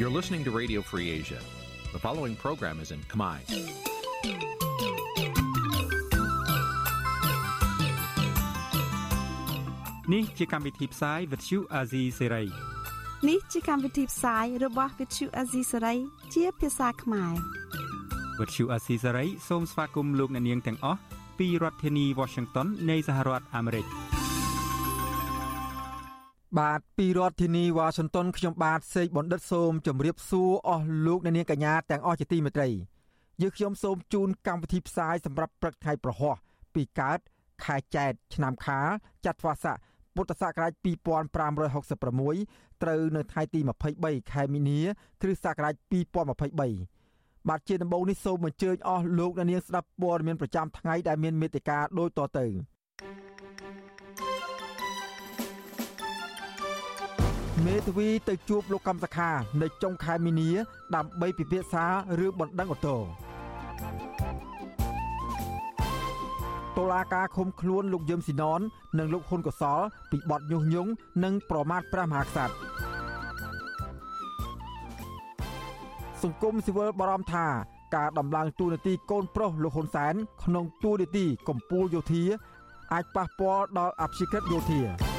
You're listening to Radio Free Asia. The following program is in Khmer. នេះជាកម្មវិធីផ្សាយ Vuthu Azizi Serai នេះជាកម្មវិធីផ្សាយរបស់ Vuthu Azizi Serai ជាភាសាខ្មែរ Vuthu Azizi Serai សូមស្វាគមន៍លោកអ្នកនាងទាំងអស់ពីរដ្ឋធានី Washington នៃសហរដ្ឋអាមេរិក បាទពីរដ្ឋធានីវ៉ាស៊ីនតោនខ្ញុំបាទសេកបណ្ឌិតសូមជម្រាបសួរអស់លោកអ្នកនាងកញ្ញាទាំងអស់ជាទីមេត្រីយើខ្ញុំសូមជូនកម្មវិធីផ្សាយសម្រាប់ព្រឹកថ្ងៃប្រហោះពីកើតខែចែកឆ្នាំខាលចត្វាស័កពុទ្ធសករាជ2566ត្រូវនៅថ្ងៃទី23ខែមីនាគ្រិស្តសករាជ2023បាទជាដំបូងនេះសូមអញ្ជើញអស់លោកអ្នកនាងស្ដាប់ព័ត៌មានប្រចាំថ្ងៃដែលមានមេត្តាដូចតទៅ មេធាវីទៅជួបលោកកម្មសខានៅចុងខែមីនា ដើម្បីពិភាក្សារឿងបណ្ដឹងអូតូតុលាការឃុំខ្លួនលោកយឹមស៊ីណននិងលោកហ៊ុនកសលពីបទញុះញង់និងប្រមាថព្រះមហាក្សត្រសង្គមស៊ីវិលបារម្ភថាការដំឡើងទូនាទីកូនប្រុសលោកហ៊ុនសែនក្នុងទូនាទីកម្ពុជាយោធា អាចប៉ះពាល់ដល់អភិជាក្រិតយោធា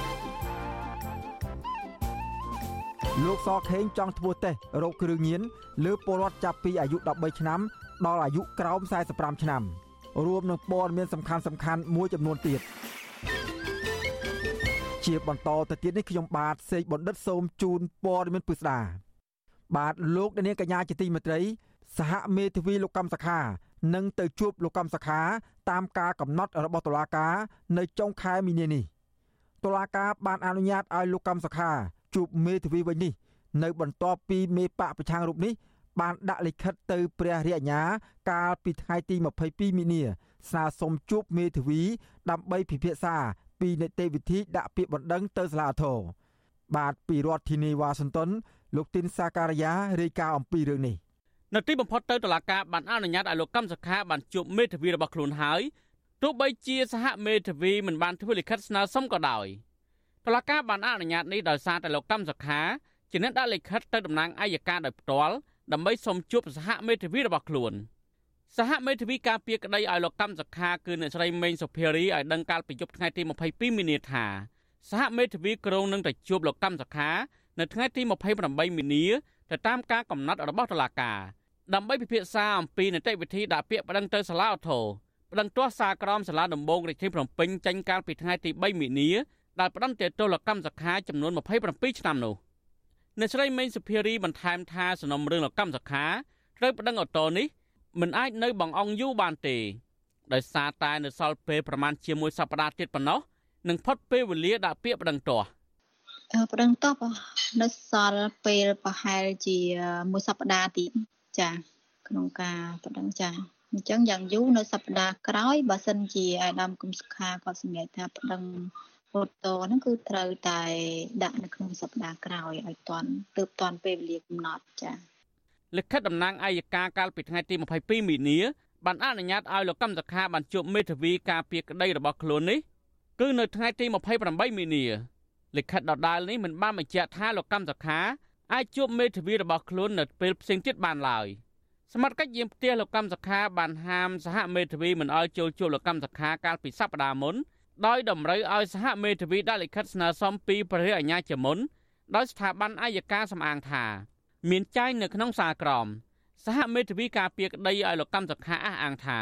លោកសខេងចង់ធ្វើតេស្តរោគគ្រឿងញៀនលើពលរដ្ឋចាប់ពីអាយុ13ឆ្នាំដល់អាយុក្រោម45ឆ្នាំរួមនឹងព័ត៌មានសំខាន់សំខាន់មួយចំនួនទៀតជាបន្តទៅទៀតនេះខ្ញុំបាទសេកបណ្ឌិតសូមជូនព័ត៌មានពិស្ដាបាទលោកនាងកញ្ញាជាទីមេត្រី សហមេធាវីលោកកម្មសខានឹងទៅជួបលោកកម្មសខា តាមការកំណត់របស់តុលាការនៅចុងខែមីនានេះតុលាការបានអនុញ្ញាតឲ្យលោកកម្មសខា ជួបមេធាវីវិញនេះនៅបន្ទាប់ពីមេបកប្រឆាំងរូបនេះបានដាក់លិខិតទៅព្រះរាជអាជ្ញា កាលពីថ្ងៃទី22មីនាស្នើសុំជួបមេធាវី ដើម្បីពិភាក្សាពីនីតិវិធីដាក់ពាក្យបណ្ដឹងទៅសាលាធរបាទពីរដ្ឋធានីវ៉ាស៊ីនតោនលោកទីនសាការីយ៉ារាយការណ៍អំពីរឿងនេះនៅទីបំផុតទៅតុលាការបានអនុញ្ញាតឲ្យលោកកម្មសខាបានជួបមេធាវីរបស់ខ្លួនហើយទោះបីជាសហមេធាវីមិនបានធ្វើលិខិតស្នើសុំក៏ដោយ តុលាការបានអនុញ្ញាតនេះដោយសារតែលោកកម្មសខាជាអ្នកដាក់លិខិតទៅតំណាងអัยការដោយផ្ទាល់ដើម្បីសុំជួបសហមេធាវីរបស់ខ្លួនសហមេធាវីការពារក្តីឲ្យលោកកម្មសខាគឺអ្នកស្រីមេងសុភារីឲ្យដឹងកាលពីយប់ថ្ងៃទី22មីនាថាសហមេធាវីក្រុងនឹងទៅជួបលោកកម្មសខានៅថ្ងៃទី28មីនាទៅតាមការកំណត់របស់តុលាការដើម្បីពិភាក្សាអំពីនីតិវិធីដាក់ពាក្យប្តឹងទៅសាលាឧទ្ធរប្តឹងទាស់សារក្រមសាលាដំបងរាជធានីភ្នំពេញចេញកាលពីថ្ងៃទី3មីនា ដែលប្តឹងទោសលោកកម្មសខាចំនួន27ឆ្នាំនោះអ្នកស្រីមេងសុភារីបន្ថែមថាសំណុំរឿងលោកកម្មសខាត្រូវប្តឹងអូតូនេះមិនអាចនៅបងអង្គយូរបានទេដោយសារតែនៅសល់ពេលប្រមាណជាមួយសប្តាហ៍ទៀតប៉ុណ្ណោះនឹងផុតពេលវេលាដាក់ពាក្យប្តឹងទាស់ប្តឹងតបនៅសល់ពេលប្រហែលជាមួយសប្តាហ៍ទៀតចាក្នុងការប្តឹងចាអញ្ចឹងយ៉ាងយូរនៅសប្តាហ៍ក្រោយបើសិនជាអាដាមគុំសុខាគាត់សម្រេចថាប្តឹង ពតហ្នឹងគឺត្រូវតែដាក់នៅក្នុងសប្តាហ៍ក្រោយឲ្យតន់ទើបតន់ពេលវេលាកំណត់ចាលិខិតតំណាងអัยការកាលពីថ្ងៃទី22មីនាបានអនុញ្ញាតឲ្យលោកកម្មសខាបានជួបមេធាវីការពារក្តីរបស់ខ្លួននេះគឺនៅថ្ងៃទី28មីនាលិខិតដដាលនេះមិនបានបញ្ជាក់ថាលោកកម្មសខាអាចជួបមេធាវីរបស់ខ្លួននៅពេលផ្សេងទៀតបានឡើយសមត្ថកិច្ចយាមផ្ទះលោកកម្មសខាបានហាមសហមេធាវីមិនឲ្យចូលជួបលោកកម្មសខាកាលពីសប្តាហ៍មុន ដោយតម្រូវឲ្យសហមេធាវីដាក់លិខិតស្នើសុំពីព្រះរាជអាជ្ញាជាមុនដោយស្ថាប័នអัยការសំអាងថា មានចែងនៅក្នុងសារក្រមសហមេធាវីការពារក្តីឲ្យលោកកម្មសខាអះអាងថា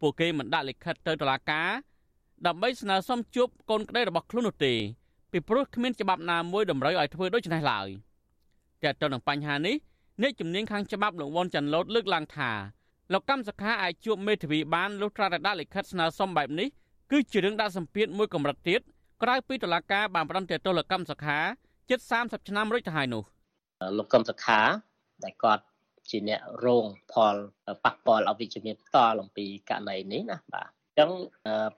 ពួកគេមិនដាក់លិខិតទៅតុលាការដើម្បីស្នើសុំជួបកូនក្តីរបស់ខ្លួននោះទេពីព្រោះគ្មានច្បាប់ណាមួយតម្រូវឲ្យធ្វើដូច្នេះឡើយតែទៅនឹងបញ្ហានេះអ្នកជំនាញខាងច្បាប់លោកវ៉ុនចាន់ឡូតលើកឡើងថាលោកកម្មសខាអាចជួបមេធាវីបានលុះត្រាតែដាក់លិខិតស្នើសុំបែបនេះ គឺជារឿងដាក់សម្ពាធមួយកម្រិតទៀតក្រៅពីតុលាការបានផ្តន្ទាទោសលោកកម្មសខាជិត30ឆ្នាំរួចទៅហើយនោះលោកកម្មសខាដែលគាត់ជាអ្នករងផលប៉ះពាល់អវិជ្ជមានផ្ទាល់អំពីករណីនេះណាបាទអញ្ចឹង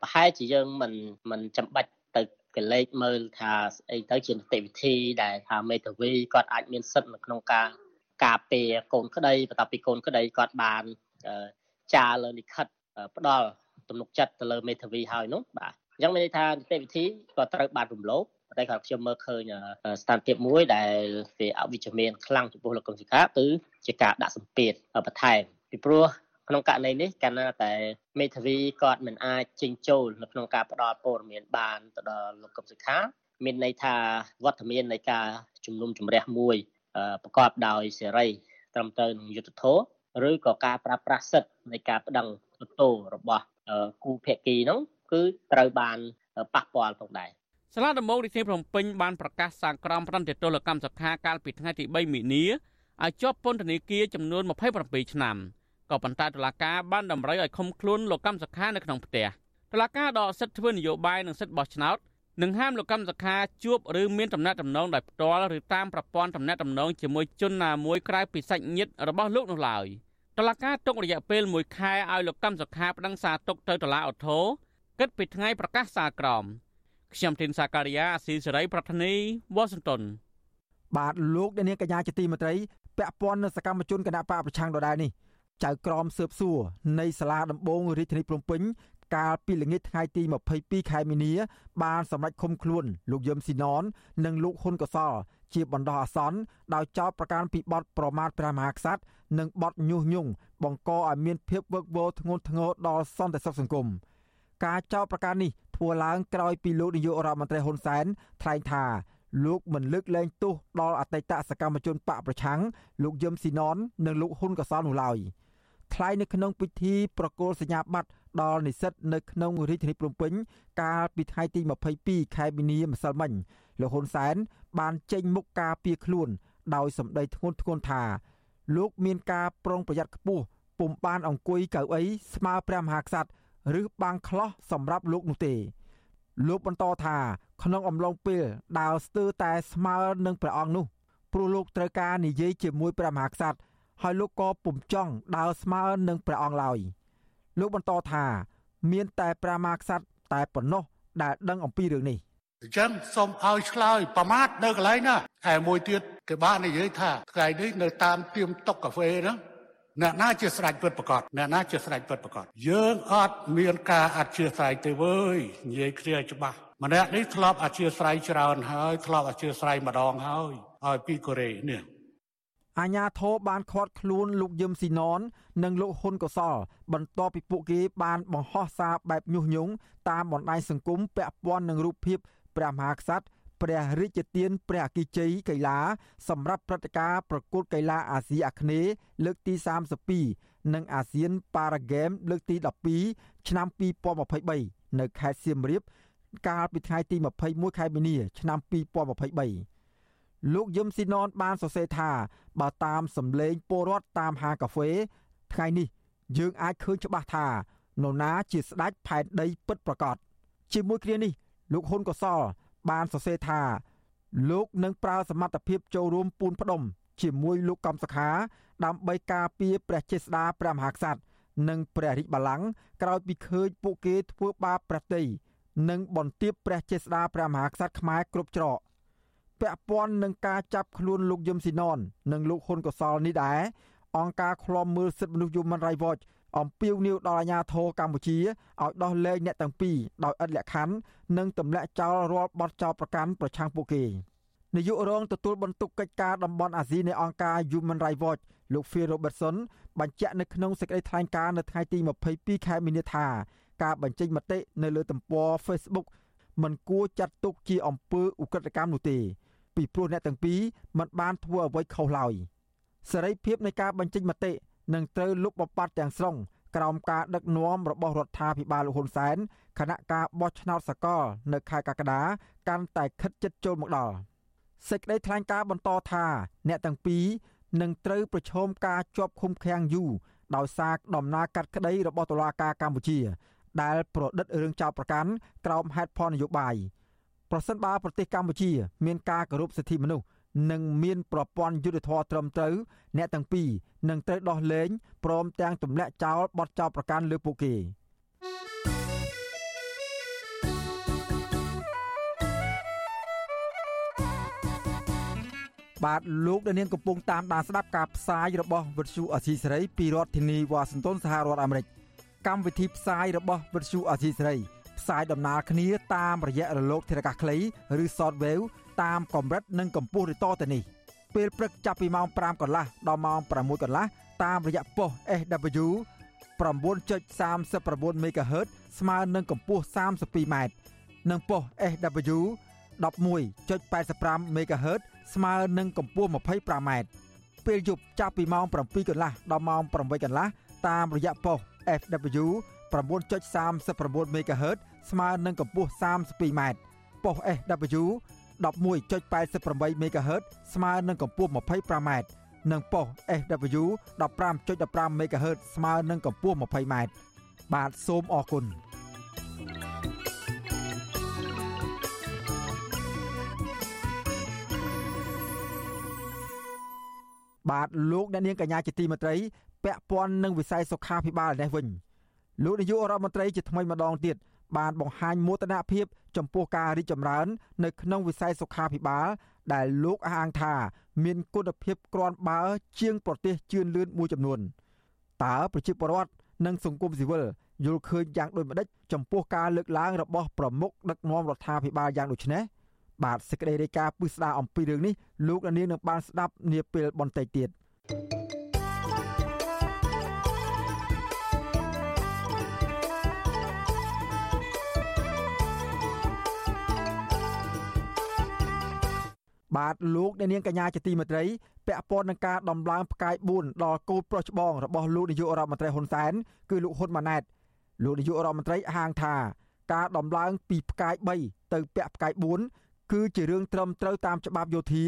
ប្រហែលជាយើងមិនមិនចាំបាច់ទៅកលេចមើលថាអីទៅជានីតិវិធីដែលថាមេធាវីគាត់អាចមានសិទ្ធិនៅក្នុងការការពារកូនក្តីបន្ទាប់ពីកូនក្តីគាត់បានចារលើលិខិតផ្ដល់ ទំនុកចិត្តទៅលើមេធាវីហើយនោះបាទអញ្ចឹងមានន័យថានីតិវិធីក៏ត្រូវបានរំលោភតែគាត់ខ្ញុំមើលឃើញស្ថានភាពមួយដែលវាអវិជ្ជមានខ្លាំងចំពោះលោកកឹមសុខាគឺជាការដាក់សម្ពាធបន្ថែមពីព្រោះក្នុងករណីនេះកាលណាតែមេធាវីគាត់មិនអាចចេញចូលនៅក្នុងការផ្ដល់ព័ត៌មានបានទៅដល់លោកកឹមសុខាមានន័យថាវត្តមាននៃការជំនុំជម្រះមួយប្រកបដោយសេរីត្រឹមត្រូវនឹងយុត្តិធម៌ឬក៏ការប្រើប្រាស់សិទ្ធិនៃការប្តឹងទោសរបស់ គូភាគីនោះគឺត្រូវបានប៉ះពាល់ផងដែរសាលាដំបងរាជធានីភ្នំពេញបានប្រកាសសាងក្រមប្រតិទល់កម្មសខាកាលពីថ្ងៃទី3មីនាឲ្យជាប់ពន្ធនាគារចំនួន27ឆ្នាំក៏ប៉ុន្តែតុលាការបានតម្រូវឲ្យឃុំខ្លួនលោកកម្មសខានៅក្នុងផ្ទះតុលាការដកសិទ្ធិធ្វើនយោបាយនិងសិទ្ធិបោះឆ្នោតនិងហាមលោកកម្មសខាជួបឬមានដំណាក់ដំណងដោយផ្ទាល់ឬតាមប្រព័ន្ធដំណាក់ដំណងជាមួយជនណាមួយក្រៅពីសាច់ញាតិរបស់លោកនោះឡើយ តុលាការទុករយៈពេល1ខែឲ្យលោកកម្មសខាប្តឹងសារទុកទៅតុលាអូថូគិតពីថ្ងៃប្រកាសសាលក្រមខ្ញុំធីនសាការីយ៉ាអស៊ីសេរីប្រធានីវ៉ាស៊ីនតោនបាទលោកនាងកញ្ញាជាទីមេត្រីពាក់ព័ន្ធនឹងសកម្មជនគណៈបកប្រឆាំងដដែលនេះចៅក្រមស៊ើបសួរនៃសាលាដំបងរាជធានីភ្នំពេញ កាលពីល្ងាចថ្ងៃទី22ខែមីនា បានសម្រេចឃុំខ្លួនលោកយឹមស៊ីណននិងលោកហ៊ុនកសលជាបណ្ដោះអាសន្នដោយចោទប្រកាន់ពីបទប្រមាថព្រះមហាក្សត្រនិងបទញុះញង់បង្កឲ្យមានភាពវឹកវរធ្ងន់ធ្ងរដល់សន្តិសុខសង្គមការចោទប្រកាន់នេះធ្វើឡើងក្រោយពីលោកនាយករដ្ឋមន្ត្រីហ៊ុនសែនថ្លែងថាលោកមិនលើកលែងទោសដល់អតីតសកម្មជនបកប្រឆាំងលោកយឹមស៊ីណននិងលោកហ៊ុនកសលនោះឡើយថ្លែងនៅក្នុងពិធីប្រគល់សញ្ញាបត្រ ដល់និស្សិតនៅក្នុងរាជធានីភ្នំពេញកាលពីថ្ងៃទី22ខែមីនាម្សិលមិញលោកហ៊ុនសែនបានចេញមុខការពីខ្លួន ដោយសម្ដីធ្ងន់ធ្ងរថា លោកមានការប្រុងប្រយ័ត្នខ្ពស់ពុំបានអង្គុយកៅអីស្មើព្រះមហាក្សត្រឬបាំងខ្លោះសម្រាប់លោកនោះទេ លោកបន្តថាក្នុងអំឡុងពេលដើរស្ទើរតែស្មើនឹងព្រះអង្គនោះព្រោះលោកត្រូវការនិយាយជាមួយព្រះមហាក្សត្រហើយលោកក៏ពុំចង់ដើរស្មើនឹងព្រះអង្គឡើយ លោកបន្តថាមានតែព្រះមហាក្សត្រតែប៉ុណ្ណោះដែលដឹងអំពីរឿងនេះអញ្ចឹងសូមឲ្យឆ្លើយប្រមាថនៅកន្លែងណាហើយមួយទៀតគេបាននិយាយថាថ្ងៃនេះនៅតាមទៀមតុកកាហ្វេហ្នឹងអ្នកណាជាស្រេចពិតប្រកបអ្នកណាជាស្រេចពិតប្រកបយើងអត់មានការអធិស្ឋានទេវើយនិយាយគ្នាច្បាស់ម្នាក់នេះធ្លាប់អធិស្ឋានច្រើនហើយធ្លាប់អធិស្ឋានម្ដងហើយឲ្យពីកូរ៉េនេះ អាញាធរបានខាត់ខ្លួនលោកយឹមស៊ីណននិងលោកហ៊ុនកសល បន្ទាប់ពីពួកគេបានបង្ហោះសារបែបញុះញង់តាមបណ្ដាញសង្គមពាក់ព័ន្ធនឹងរូបភាពព្រះមហាក្សត្រព្រះរាជទានព្រះអគិជ័យកីឡាសម្រាប់ព្រឹត្តិការណ៍ប្រកួតកីឡាអាស៊ីអាគ្នេយ៍លើកទី32និងអាស៊ានប៉ារ៉ាហ្គេមលើកទី12ឆ្នាំ2023នៅខេត្តសៀមរាបកាលពីថ្ងៃទី21ខែមីនាឆ្នាំ2023 លោកយឹមស៊ីណនបានសរសេរថាបើតាមសម្លេងពលរដ្ឋតាមហាងកាហ្វេថ្ងៃនេះ យើងអាចឃើញច្បាស់ថានរណាជាស្ដេចផែនដីពិតប្រាកដជាមួយគ្នានេះ លោកហ៊ុនកសល បានសរសេរថា លោកនឹងប្រើសមត្ថភាពចូលរួមពូនផ្ដុំ ជាមួយលោកកំសខា ដើម្បីការពារព្រះចេស្តាព្រះមហាក្សត្រនិងព្រះរាជបល្ល័ង្កក្រោយពីឃើញពួកគេធ្វើបាបព្រះតីនិងបន្ទាបព្រះចេស្តាព្រះមហាក្សត្រខ្មែរគ្រប់ច្រក ពាក់ព័ន្ធនឹងការចាប់ខ្លួនលោកយឹមស៊ីណននិងលោកហ៊ុនកសលនេះដែរអង្គការឃ្លាំមើលសិទ្ធិមនុស្ស Human Rights Watch អំពាវនាវដល់អាជ្ញាធរកម្ពុជាឲ្យដោះលែងអ្នកទាំងពីរដោយឥតលក្ខខណ្ឌនិងទម្លាក់ចោលរាល់បទចោទប្រកាន់ប្រឆាំងពួកគេនាយករងទទួលបន្ទុកកិច្ចការតំបន់អាស៊ីនៃអង្គការ Human Rights Watch លោក Phil Robertson បញ្ជាក់នៅក្នុងសេចក្តីថ្លែងការណ៍នៅថ្ងៃទី22ខែមីនាថាការបញ្ចេញមតិនៅលើទំព័រ Facebook មិនគួរចាត់ទុកជាអំពើឧក្រិដ្ឋកម្មនោះទេ ពីព្រោះអ្នកទាំងពីរមិនបានធ្វើអ្វីខុសឡើយសេរីភាពនៃការបញ្ចេញមតិនឹងត្រូវលុបបំបាត់ទាំងស្រុងក្រោមការដឹកនាំរបស់រដ្ឋាភិបាលលោកហ៊ុនសែនគណៈការបោះឆ្នោតសកល នៅខែកក្កដាកាន់តែខិតជិតចូលមកដល់សេចក្តីថ្លែងការណ៍បន្តថា អ្នកទាំងពីរនឹងត្រូវប្រឈមការជាប់ឃុំឃាំងយូរដោយសារដំណើរកាត់ក្តីរបស់តុលាការកម្ពុជា ដែលប្រឌិតរឿងចោទប្រកាន់ក្រោមហេតុផលនយោបាយ ប្រសិនបើប្រទេសកម្ពុជា មានការគោរពសិទ្ធិមនុស្សនិងមានប្រព័ន្ធយុត្តិធម៌ត្រឹមត្រូវអ្នកទាំងពីរនឹងត្រូវដោះលែងព្រមទាំងទម្លាក់ចោលបទចោទប្រកាន់លើពួកគេបាទលោកដានៀងកំពុងតាមដានស្ដាប់ការផ្សាយរបស់វិទ្យុអសីសេរីពីរដ្ឋធានីវ៉ាស៊ីនតោនសហរដ្ឋអាមេរិកកម្មវិធីផ្សាយរបស់វិទ្យុអសីសេរី ផ្សាយដំណើរគ្នាតាមរយៈរលកធាតុអាកាសខ្លីឬ shortwave តាមកម្រិតនិងកម្ពស់ឬតទៅនេះពេលព្រឹកចាប់ពីម៉ោង5កន្លះដល់ម៉ោង6កន្លះតាមរយៈប៉ុស SW 9.39 MHz ស្មើនឹងកម្ពស់ 32m និងប៉ុស SW 11.85 MHz ស្មើនឹងកម្ពស់ 25m ពេលយប់ចាប់ពីម៉ោង7កន្លះដល់ម៉ោង8កន្លះតាមរយៈប៉ុស FW 9.39 MHz ស្មើនឹងកម្ពស់ 32m ប៉ុស SW 11.88 MHz ស្មើនឹងកម្ពស់ 25m និងប៉ុស SW 15.15 MHz ស្មើនឹងកម្ពស់ 20m បាទសូមអរគុណបាទលោកអ្នកនាងកញ្ញាជាទីមេត្រីពាក់ព័ន្ធនឹងវិស័យសុខាភិបាលនេះវិញលោកនាយករដ្ឋមន្ត្រីជាថ្មីម្ដងទៀត បានបង្ហាញមោទនភាពចំពោះការរីកចម្រើន នៅក្នុងវិស័យសុខាភិបាល ដែលលោកអះអាងថា មានគុណភាពគ្រាន់បើ ជាងប្រទេសជឿនលឿនមួយចំនួនតើប្រជាពលរដ្ឋនិងសង្គមស៊ីវិលយល់ឃើញយ៉ាងដូចម្ដេចចំពោះការលើកឡើងរបស់ប្រមុខដឹកនាំរដ្ឋាភិបាលយ៉ាងដូចនេះបាទសេចក្តីរាយការណ៍ពិស្ដារអំពីរឿងនេះលោកនាងនឹងបានស្ដាប់នាពេលបន្តិចទៀត thank you បាទលោកអ្នកនាងកញ្ញាជាទីមេត្រីពាក់ព័ន្ធនឹងការដំឡើងផ្កាយ4ដល់កូនប្រុសច្បងរបស់លោកនាយករដ្ឋមន្ត្រីហ៊ុនសែនគឺលោកហ៊ុនម៉ាណែតលោកនាយករដ្ឋមន្ត្រីហាងថាការដំឡើងពីផ្កាយ3ទៅពាក់ផ្កាយ4គឺជារឿងត្រឹមត្រូវតាមច្បាប់យោធា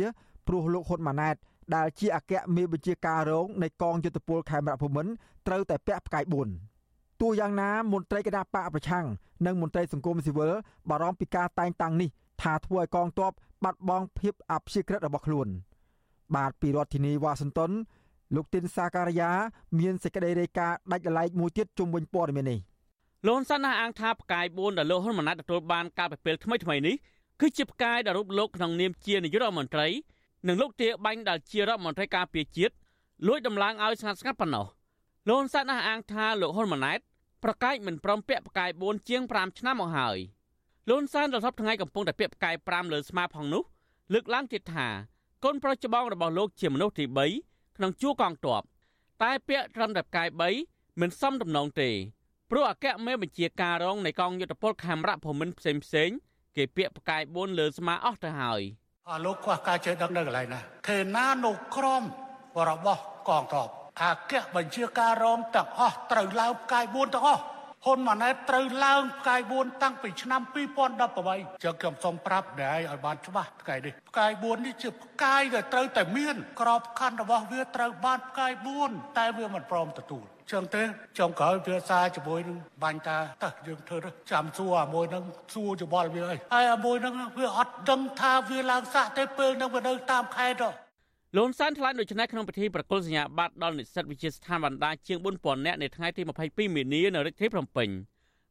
ព្រោះលោកហ៊ុនម៉ាណែតដែលជាអគ្គមេបញ្ជាការរងនៃកងយុទ្ធពលខេមរៈភូមិន្ទត្រូវតែពាក់ផ្កាយ4ទោះយ៉ាងណាមន្ត្រីគណៈបកប្រឆាំងនិងមន្ត្រីសង្គមស៊ីវិលបារម្ភពីការតែងតាំងនេះ ថាធ្វើឲ្យកងទ័ពបាត់បង់ភាពអព្យាក្រឹតរបស់ខ្លួន បាទពីរដ្ឋធានីវ៉ាស៊ីនតោនលោកទីនសាការីយ៉ាមានសេចក្តីរាយការណ៍ដាច់ដライមួយទៀតជុំវិញព័ត៌មាននេះលោកសានណាអាងថាផ្កាយ4ដែលលោកហ៊ុនម៉ាណែតទទួលបានកាលពីពេលថ្មីថ្មីនេះគឺជាផ្កាយដែលរូបលោកក្នុងនាមជានាយករដ្ឋមន្ត្រីនិងលោកទាបាញ់ដែលជារដ្ឋមន្ត្រីការពារជាតិលួចដំឡើងឲ្យស្ងាត់ស្ងាត់ប៉ុណ្ណោះលោកសានណាអាងថាលោកហ៊ុនម៉ាណែតប្រកាសមិនព្រមពាក់ផ្កាយ4ជាង5ឆ្នាំមកហើយ។ លន់សានដល់សពថ្ងៃកំពុងតែពាក់ផ្កាយ5លើស្មាផងនោះលើកឡើងទៀតថាកូនប្រុសច្បងរបស់លោកជាមនុស្សទី3ក្នុងជួរកងទ័ពតែពាក់ត្រឹមតែផ្កាយ3មិនសមដំណងទេព្រោះអគ្គមេបញ្ជាការរងនៃកងយុទ្ធពលខេមរៈភូមិន្ទផ្សេងផ្សេងគេពាក់ផ្កាយ4លើស្មាអស់ទៅហើយអលោកខ្វះការចេះដឹងនៅកន្លែងណាខេណានៅក្រមរបស់កងទ័ពអគ្គបញ្ជាការរងទាំងអស់ត្រូវឡើងផ្កាយ4ទាំងអស់ ហ៊ុនម៉ាណែតត្រូវឡើងផ្កាយ4តាំងពីឆ្នាំ2018ចឹងខ្ញុំសូមប្រាប់ដែរឲ្យបានច្បាស់ផ្កាយនេះផ្កាយ4នេះជាផ្កាយដែលត្រូវតែមាន ក្របខ័ណ្ឌរបស់វាត្រូវបានផ្កាយ4តែវាមិនព្រមទទួលចឹងទេចុងក្រោយវាសារជាមួយនឹងបាញ់តាតើយើងធ្វើទៅចាំសួរអាមួយនឹងសួរច្បល់វាអីហើយអាមួយនឹងវាអត់ដឹងថាវាឡើងសាក់ទេពេលនឹងវានៅតាមខេត្ត លន់សានថ្លែងដូចនេះក្នុងពិធីប្រគល់សញ្ញាបត្រដល់និស្សិតវិទ្យាស្ថានបណ្ដាជាង4000នាក់នៅថ្ងៃទី22មីនានៅរាជធានីភ្នំពេញ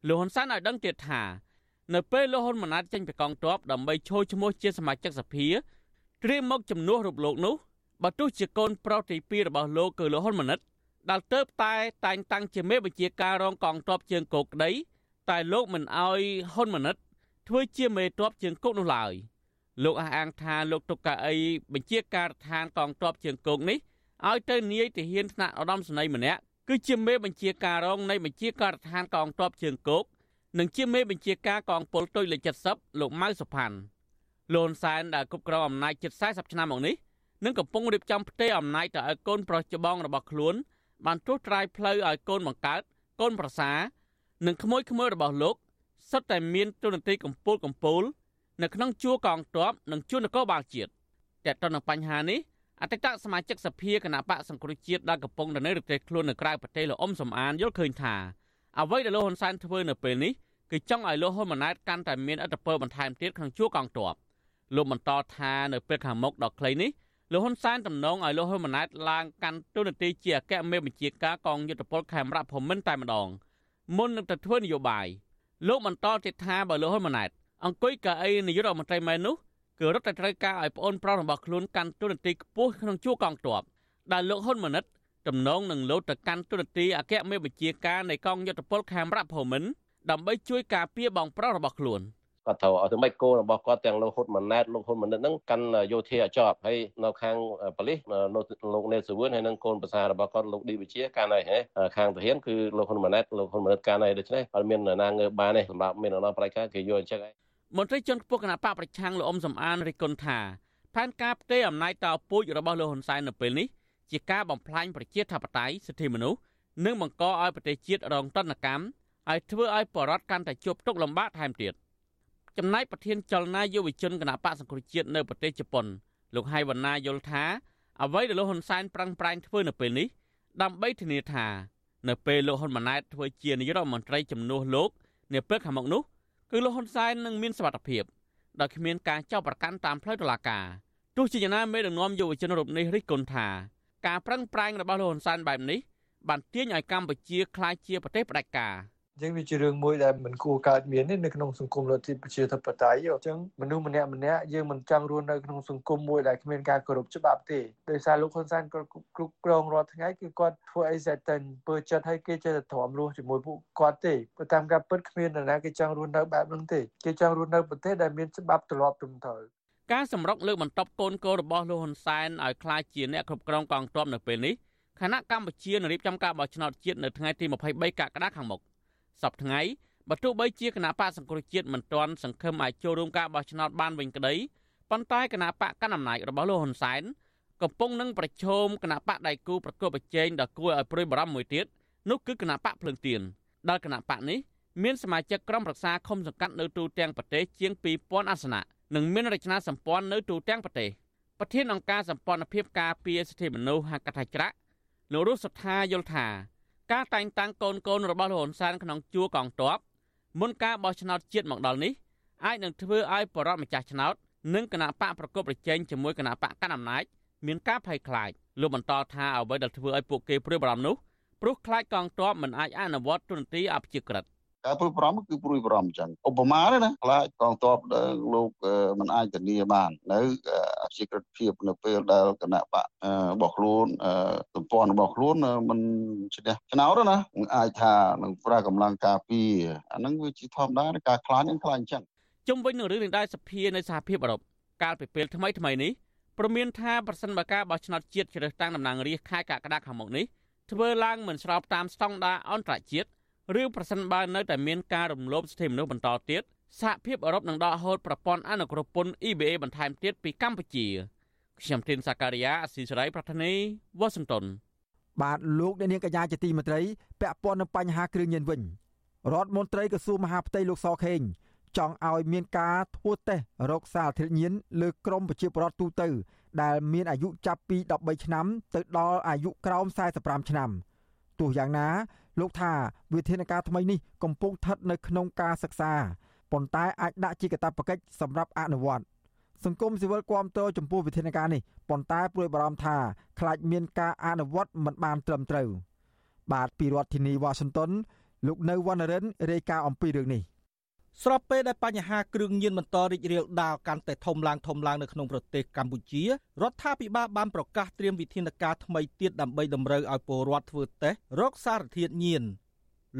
លោកហ៊ុនសែនឲ្យដឹងទៀតថា នៅពេលលោកហ៊ុនម៉ាណែតចេញពីកងទ័ពដើម្បីចូលឈ្មោះជាសមាជិកសភាត្រៀមមកជំនួសរូបលោកនោះបើទោះជាកូនប្រុសទី2របស់លោកគឺលោកហ៊ុនម៉ាណិតដែលទៅតែតែងតាំងជាមេបញ្ជាការរងកងទ័ពជើងគោកក្តីតែលោកមិនអោយហ៊ុនម៉ាណិតធ្វើជាមេទ័ពជើងគោកនោះឡើយ។ លោកអះអាងថាលោកទុកកៅអីបញ្ជាការដ្ឋានកងទ័ពជើងគោកនេះឲ្យទៅនាយទាហានថ្នាក់ឧត្តមសេនីយ៍ម្នាក់គឺជាមេបញ្ជាការរងនៃបញ្ជាការដ្ឋានកងទ័ពជើងគោកនិងជាមេបញ្ជាការកងពលទុយលេខ70លោកម៉ៅសុផាន់លន់សែនដែលគ្រប់គ្រងអំណាចជិត40ឆ្នាំមកនេះនឹងកំពុងរៀបចំផ្ទេរអំណាចទៅឲ្យកូនប្រុសច្បងរបស់ខ្លួន បានត្រួសត្រាយផ្លូវឲ្យកូនបង្កើតកូនប្រសានិងក្មួយក្មួយរបស់លោកសុទ្ធតែមានទូនាទីកម្ពូលកម្ពូល នៅក្នុងជួរកងទ័ពនិងជួរនគរបាលជាតិតែទៅនឹងបញ្ហានេះអតីតសមាជិកសភាគណៈបកសង្គ្រោះជាតិដែលកំពុងនៅរទេសខ្លួននៅក្រៅប្រទេសលោកអ៊ុំសំអានយល់ឃើញថាអ្វីដែលលោកហ៊ុនសែនធ្វើនៅពេលនេះគឺចង់ឲ្យលោកហ៊ុនម៉ាណែតកាន់តែមានអធិបតេយ្យបន្ថែមទៀតក្នុងជួរកងទ័ពលោកបន្តថានៅពេលខាងមុខដល់ខ្លីនេះលោកហ៊ុនសែនតំណងឲ្យលោកហ៊ុនម៉ាណែតឡើងកាន់តួនាទីជាអគ្គមេបញ្ជាការកងយុទ្ធពលខេមរៈភូមិន្ទតែម្ដងមុននឹងទៅធ្វើនយោបាយលោកបន្តទៀតថាបើលោកហ៊ុនម៉ាណែត អង្គុយកៅអីនាយករដ្ឋមន្ត្រីម៉ែននោះគឺរត់តែត្រូវការឲ្យប្អូនប្រុសរបស់ខ្លួនកាន់តួនាទីខ្ពស់ក្នុងជួរកងទ័ពដែលលោកហ៊ុនម៉ាណិតតំណងនឹងលោតទៅកាន់តួនាទីអគ្គមេបញ្ជាការនៃកងយុទ្ធពលខេមរៈភូមិន្ទដើម្បីជួយការពារបងប្រុសរបស់ខ្លួនគាត់ត្រូវឲ្យធ្វើម៉េចគោលរបស់គាត់ទាំងលោកហ៊ុនម៉ាណែតលោកហ៊ុនម៉ាណិតហ្នឹងកាន់យោធាអចប់ហើយនៅខាងប៉ូលីសលោកនេសវឿនហើយនឹងកូនប្រសាររបស់គាត់លោកឌីវិជាកាន់ហើយហេខាងទាហានគឺលោកហ៊ុនម៉ាណែតលោកហ៊ុនម៉ាណិតកាន់ហើយដូច្នេះអត់មានណាងើបបានទេសម្រាប់មានអនុប្រតិការគេយកអញ្ចឹងហើយ មន្ត្រីជាន់ខ្ពស់គណៈបកប្រឆាំងលោកអ៊ំសំអានរិះគន់ថាផែនការផ្ទេរអំណាចតពូជរបស់លោកហ៊ុនសែននៅពេលនេះជាការបំផ្លាញប្រជាធិបតេយ្យសិទ្ធិមនុស្សនិងបង្កឲ្យប្រទេសជាតិរងទណ្ឌកម្មឲ្យធ្វើឲ្យបរដ្ឋកាន់តែជួបទុក្ខលំបាកថែមទៀតចំណែកប្រធានចលនាយុវជនគណៈបកសង្គ្រោះជាតិនៅប្រទេសជប៉ុនលោកហៃវណ្ណាយល់ថាអ្វីដែលលោកហ៊ុនសែនប្រឹងប្រែងធ្វើនៅពេលនេះដើម្បីធានាថា នៅពេលលោកហ៊ុនម៉ាណែតធ្វើជានាយករដ្ឋមន្ត្រីជំនួសលោកនាពេលខាងមុខនោះ គឺលោកហ៊ុនសែននឹងមានសុវត្ថិភាពដោយគ្មានការចោទប្រកាន់តាមផ្លូវតុលាការទោះជាយ៉ាងណាមេដឹកនាំយុវជនរូបនេះរិះគន់ថាការប្រឹងប្រែងរបស់លោកហ៊ុនសែនបែបនេះបានទាញឲ្យកម្ពុជាក្លាយជាប្រទេសផ្ដាច់ការអញ្ចឹងវាជារឿងមួយដែលមិនគួរកើតមានទេនៅក្នុងសង្គមលទ្ធិប្រជាធិបតេយ្យអញ្ចឹងមនុស្សម្នាក់ម្នាក់យើងមិនចង់រស់នៅក្នុងសង្គមមួយដែលគ្មានការគោរពច្បាប់ទេដោយសារលោកហ៊ុនសែនគាត់គ្រប់គ្រងរាល់ថ្ងៃគឺគាត់ធ្វើអីសេតែពើចិត្តឲ្យគេចេះតែទ្រាំរស់ជាមួយពួកគាត់ទេព្រោះតាមការពិតគ្មាននរណាគេចង់រស់នៅបែបហ្នឹងទេគេចង់រស់នៅប្រទេសដែលមានច្បាប់ទម្លាប់ត្រឹមត្រូវការសម្រុកលើកបន្ទប់កូនកោរបស់លោកហ៊ុនសែនឲ្យក្លាយជាអ្នកគ្រប់គ្រងកងទ័ពនៅពេលនេះគណៈកម្ពុជានឹងរៀបចំការបោះឆ្នោតជាតិនៅថ្ងៃទី23កក្កដាខាងមុខ សប្តាហ៍ថ្ងៃបើទោះបីជាគណៈបកសង្គ្រោះជាតិមិនទាន់សង្ឃឹមអាចចូលរួមការបោះឆ្នោតបានវិញក្តីប៉ុន្តែគណៈបកកណ្ដាលអំណាចរបស់លោកហ៊ុនសែនកំពុងនឹងប្រជុំគណៈបកដៃគូប្រកបប្រជែងដ៏គួរឲ្យព្រួយបារម្ភមួយទៀតនោះគឺគណៈបកភ្លើងទៀនដែលគណៈបកនេះមានសមាជិកក្រុមប្រឹក្សាឃុំសង្កាត់នៅទូទាំងប្រទេសជាង2000អាសនៈនិងមានរចនាសម្ព័ន្ធនៅទូទាំងប្រទេសប្រធានអង្គការសម្ព័ន្ធភាពការពារសិទ្ធិមនុស្សហៅកាត់ថាច្រាក់លោករស់សុថាយល់ថា ការតែងតាំងកូនកូនរបស់លោកហ៊ុនសែនក្នុងជួរកងទ័ពមុនការបោះឆ្នោតជាតិមកដល់នេះអាចនឹងធ្វើឲ្យបរិបទម្ចាស់ឆ្នោតនិងគណៈបកប្រកបប្រជែងជាមួយគណៈបកកណ្ដាលអំណាចមានការភ័យខ្លាចលោកបន្តថាអ្វីដែលធ្វើឲ្យពួកគេព្រួយបារម្ភនោះព្រោះខ្លាចកងទ័ពមិនអាចអនុវត្តទូនទីអព្យាក្រឹត ការព្រួយបារម្ភគឺព្រួយបារម្ភអញ្ចឹងឧបមាទេណាខ្លាចកងទ័ពលោកមិនអាចធានាបាននៅអព្យាក្រឹតភាពនៅពេលដែលគណៈបករបស់ខ្លួនសម្ព័ន្ធរបស់ខ្លួនមិនឈ្នះឆ្នោតណាមិនអាចថានឹងប្រើកម្លាំងការពារអាហ្នឹងវាជាធម្មតាការខ្លាចនឹងខ្លាចអញ្ចឹងជុំវិញនឹងរឿងនេះដែរសភានៅសហភាពអឺរ៉ុបកាលពីពេលថ្មីថ្មីនេះព្រមានថាប្រសិនបើការបោះឆ្នោតជាតិជ្រើសតាំងតំណាងរាស្ត្រខែកក្កដាខាងមុខនេះធ្វើឡើងមិនស្របតាមស្តង់ដារអន្តរជាតិ ឬប្រសិនបើនៅតែមានការរំលោភសិទ្ធិមនុស្សបន្តទៀតសហភាពអឺរ៉ុបនឹងដកហូតប្រព័ន្ធអនុគ្រោះពន្ធ EBA បន្ថែមទៀតពីកម្ពុជាខ្ញុំទីនសាការីយ៉ាអស៊ីសេរីប្រធានីវ៉ាស៊ីនតោនបាទលោកអ្នកនាងកញ្ញាជាទីមេត្រីពាក់ព័ន្ធនឹងបញ្ហាគ្រឿងញៀនវិញរដ្ឋមន្ត្រីក្រសួងមហាផ្ទៃលោកសខេងចង់ឲ្យមានការធ្វើតេស្តរោគសារធាតុញៀនលើក្រុមប្រជាពលរដ្ឋទូទៅ ដែលមានអាយុចាប់ពី13ឆ្នាំទៅដល់អាយុក្រោម45ឆ្នាំទោះយ៉ាងណា លោកថាវិធានការថ្មីនេះកំពុងស្ថិតនៅក្នុងការសិក្សាប៉ុន្តែអាចដាក់ជាកាតព្វកិច្ចសម្រាប់អនុវត្តសង្គមស៊ីវិលគាំទ្រចំពោះវិធានការនេះប៉ុន្តែព្រួយបារម្ភថាខ្លាចមានការអនុវត្តមិនបានត្រឹមត្រូវបាទពីរដ្ឋធានីវ៉ាស៊ីនតោនលោកនៅវណ្ណរិនរាយការណ៍អំពីរឿងនេះ ស្របពេលដែលបញ្ហាគ្រឿងញៀនបន្តរីករាលដាលកាន់តែធំឡើងធំឡើងនៅក្នុងប្រទេសកម្ពុជារដ្ឋាភិបាលបានប្រកាសត្រៀមវិធានការថ្មីទៀតដើម្បីតម្រូវឲ្យពលរដ្ឋធ្វើតេស្តរោគសារធាតុញៀន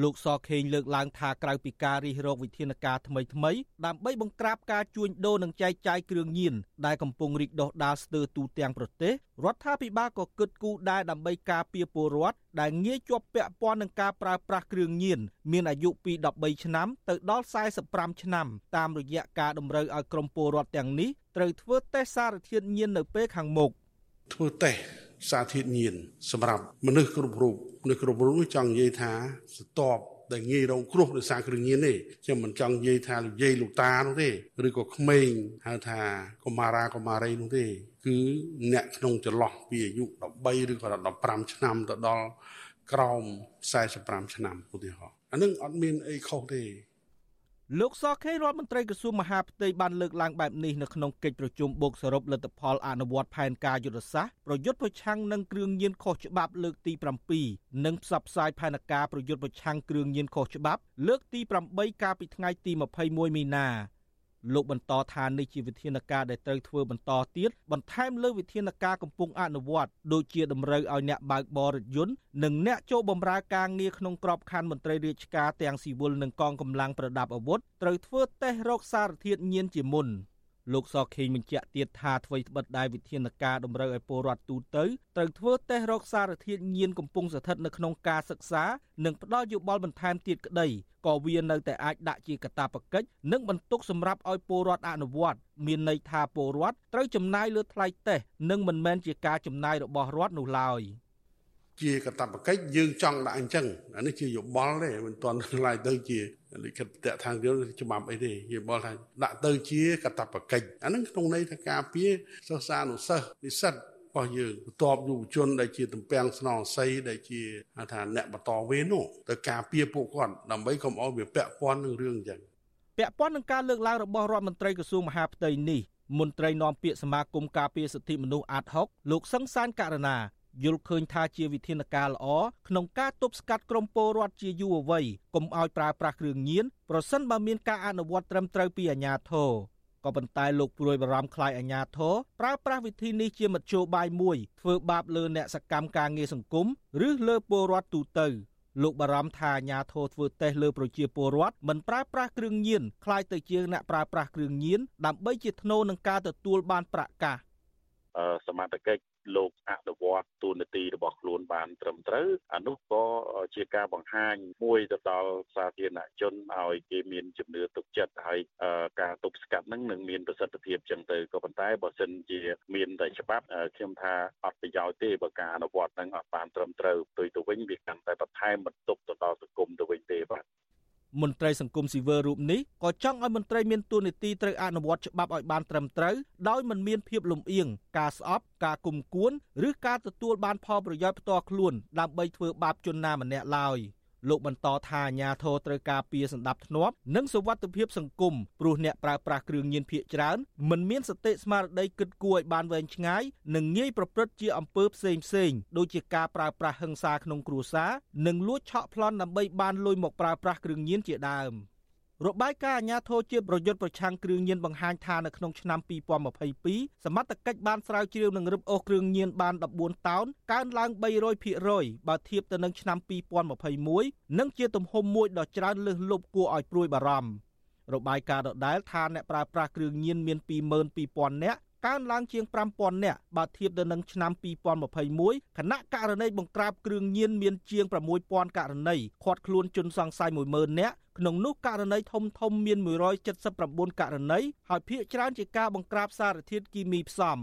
លោកសខេងលើកឡើងថាក្រៅពីការរិះរោចវិធានការថ្មីថ្មីដើម្បីបង្ក្រាបការជួញដូរនិងចែកចាយគ្រឿងញៀនដែលកំពុងរីកដុះដាលស្ទើរទូទាំងប្រទេសរដ្ឋាភិបាលក៏គិតគូរដែរដើម្បីការពារពលរដ្ឋដែលងាយជាប់ពាក់ព័ន្ធនឹងការប្រើប្រាស់គ្រឿងញៀនមានអាយុពី13ឆ្នាំទៅដល់45ឆ្នាំតាមរយៈការតម្រូវឲ្យក្រុមពលរដ្ឋទាំងនេះត្រូវធ្វើតេស្តសារធាតុញៀននៅពេលខាងមុខធ្វើតេស្ត សារធាតុញៀនសម្រាប់មនុស្សគ្រប់រូបមនុស្សគ្រប់រូបចង់និយាយថាស្ទប់ដែលងាយរងគ្រោះដោយសារគ្រឿងញៀនទេខ្ញុំមិនចង់និយាយថាលោកយាយលោកតានោះទេឬក៏ក្មេងហៅថាកុមារាកុមារីនោះទេ គឺអ្នកក្នុងចន្លោះពីអាយុ13ឬក៏15ឆ្នាំទៅដល់ក្រោម45ឆ្នាំឧទាហរណ៍អានឹងអត់មានអីខុសទេ លោកសខេរដ្ឋមន្ត្រីក្រសួងមហាផ្ទៃបានលើកឡើងបែបនេះនៅក្នុងកិច្ចប្រជុំបូកសរុបលទ្ធផលអនុវត្តផែនការយុទ្ធសាស្ត្រប្រយុទ្ធប្រឆាំងនឹងគ្រឿងញៀនខុសច្បាប់លើកទី7និងផ្សព្វផ្សាយផែនការប្រយុទ្ធប្រឆាំងគ្រឿងញៀនខុសច្បាប់លើកទី8កាលពីថ្ងៃទី21មីនា លោកបន្តថានេះជាវិធានការដែលត្រូវធ្វើបន្តទៀតបន្ថែមលើវិធានការកំពុងអនុវត្តដូចជាតម្រូវឲ្យអ្នកបើកបររថយន្តនិងអ្នកចូលបម្រើការងារក្នុងក្របខ័ណ្ឌមន្ត្រីរាជការទាំងស៊ីវិលនិងកងកម្លាំងប្រដាប់អាវុធត្រូវធ្វើតេស្តរោគសារធាតុញៀនជាមុន លោកសខេងបញ្ជាក់ទៀតថាអ្វីត្បិតដែលវិធានការតម្រូវឲ្យពលរដ្ឋទូទៅត្រូវធ្វើតេស្តរោគសារធាតុញៀនកំពុងស្ថិតនៅក្នុងការសិក្សានិងផ្ដល់យោបល់បន្ថែមទៀតក្តីក៏វានៅតែអាចដាក់ជាកាតព្វកិច្ចនិងបន្ទុកសម្រាប់ឲ្យពលរដ្ឋអនុវត្តមានន័យថាពលរដ្ឋត្រូវចំណាយលើថ្លៃតេស្តនិងមិនមែនជាការចំណាយរបស់រដ្ឋនោះឡើយ ជាកតបកិច្ចយើងចង់ដាក់អញ្ចឹងអានេះជាយោបល់ទេមិនទាន់ខ្លាយទៅជាលិខិតតេឋានរឿងច្បាប់អីទេយោបល់ថាដាក់ទៅជាកតបកិច្ចអានឹងក្នុងន័យថាការពារសិស្សានុសិស្សនិស្សិតរបស់យើងបន្ទាប់យុវជនដែលជាតំពាំងស្នងស័យដែលជាថាអ្នកបន្តវេននោះទៅការពារពួកគាត់ដើម្បីកុំឲ្យវាពាក់ព័ន្ធនឹងរឿងអញ្ចឹងពាក់ព័ន្ធនឹងការលើកឡើងរបស់រដ្ឋមន្ត្រីក្រសួងមហាផ្ទៃនេះមន្ត្រីនាំពាក្យសមាគមការពារសិទ្ធិមនុស្សអាត6លោកសង្សានករណា យល់ឃើញថាជាវិធានការល្អក្នុងការទប់ស្កាត់ក្រុមពលរដ្ឋជាយុវវ័យកុំឲ្យប្រើប្រាស់គ្រឿងញៀនប្រសិនបើមានការអនុវត្តត្រឹមត្រូវពីអាជ្ញាធរក៏ប៉ុន្តែលោកព្រួយបារម្ភខ្លាចអាញាធរប្រើប្រាស់វិធីនេះជាមធ្យោបាយមួយធ្វើបាបលើអ្នកសកម្មការងារសង្គមឬលើពលរដ្ឋទូទៅលោកបារម្ភថាអាញាធរធ្វើតេស្តលើប្រជាពលរដ្ឋមិនប្រើប្រាស់គ្រឿងញៀនខ្លាចទៅជាអ្នកប្រើប្រាស់គ្រឿងញៀនដើម្បីជាធ្នូនឹងការទទួលបានប្រាក់កាសសមត្ថកិច្ច លោកអនុវត្តទូនាទីរបស់ខ្លួនបានត្រឹមត្រូវអានោះក៏ជាការបង្ហាញមួយទៅដល់សាធារណជនឲ្យគេមានជំនឿទុកចិត្តហើយការទប់ស្កាត់ហ្នឹងនឹងមានប្រសិទ្ធភាពចឹងទៅក៏ប៉ុន្តែបើសិនជាមានតែច្បាប់ខ្ញុំថាអត់ប្រយោជន៍ទេបើការអនុវត្តហ្នឹងអត់បានត្រឹមត្រូវផ្ទុយទៅវិញវាកាន់តែបន្ថែមបន្ទុកទៅដល់សង្គមទៅវិញទេបាទ មន្ត្រីសង្គមស៊ីវិលរូបនេះក៏ចង់ឲ្យមន្ត្រីមានទួនាទីត្រូវអនុវត្តច្បាប់ឲ្យបានត្រឹមត្រូវដោយមិនមានភាពលំអៀងការស្អប់ការគុំគួនឬការទទួលបានផលប្រយោជន៍ផ្ទាល់ខ្លួនដើម្បីធ្វើបាបជនណាម្នាក់ឡើយ។ លោកបន្តថាអាញាធរត្រូវការពារសម្ដាប់ធ្នាប់និងសុវត្ថិភាពសង្គមព្រោះអ្នកប្រើប្រាស់គ្រឿងញៀនភៀកច្រើនមិនមានសតិស្មារតីគិតគួរឲ្យបានវែងឆ្ងាយនិងងាយប្រព្រឹត្តជាអំពើផ្សេងផ្សេងដូចជាការប្រើប្រាស់ហិង្សាក្នុងគ្រួសារនិងលួចឆក់ប្លន់ដើម្បីបានលុយមកប្រើប្រាស់គ្រឿងញៀនជាដើម។ របាយការណ៍អាជ្ញាធរជាតិប្រយុទ្ធប្រឆាំងគ្រឿងញៀនបង្ហាញថានៅក្នុងឆ្នាំ2022សមត្ថកិច្ចបានស្រាវជ្រាវនិងរឹបអូសគ្រឿងញៀនបាន14តោនកើនឡើង300%បើធៀបទៅនឹងឆ្នាំ2021និងជាទំហំមួយដ៏ច្រើនលើសលប់គួរឲ្យព្រួយបារម្ភរបាយការណ៍ដដែលថាអ្នកប្រើប្រាស់គ្រឿងញៀនមាន22,000នាក់កើនឡើងជាង5000នាក់បើធៀបទៅនឹងឆ្នាំ2021គណៈករណីបង្ក្រាបគ្រឿងញៀនមានជាង6000ករណីឃាត់ខ្លួនជនសង្ស័យ10000នាក់ ក្នុងនោះករណីធំធំមាន179ករណីហើយភាគច្រើនជាការបង្ក្រាបសារធាតុគីមីផ្សំ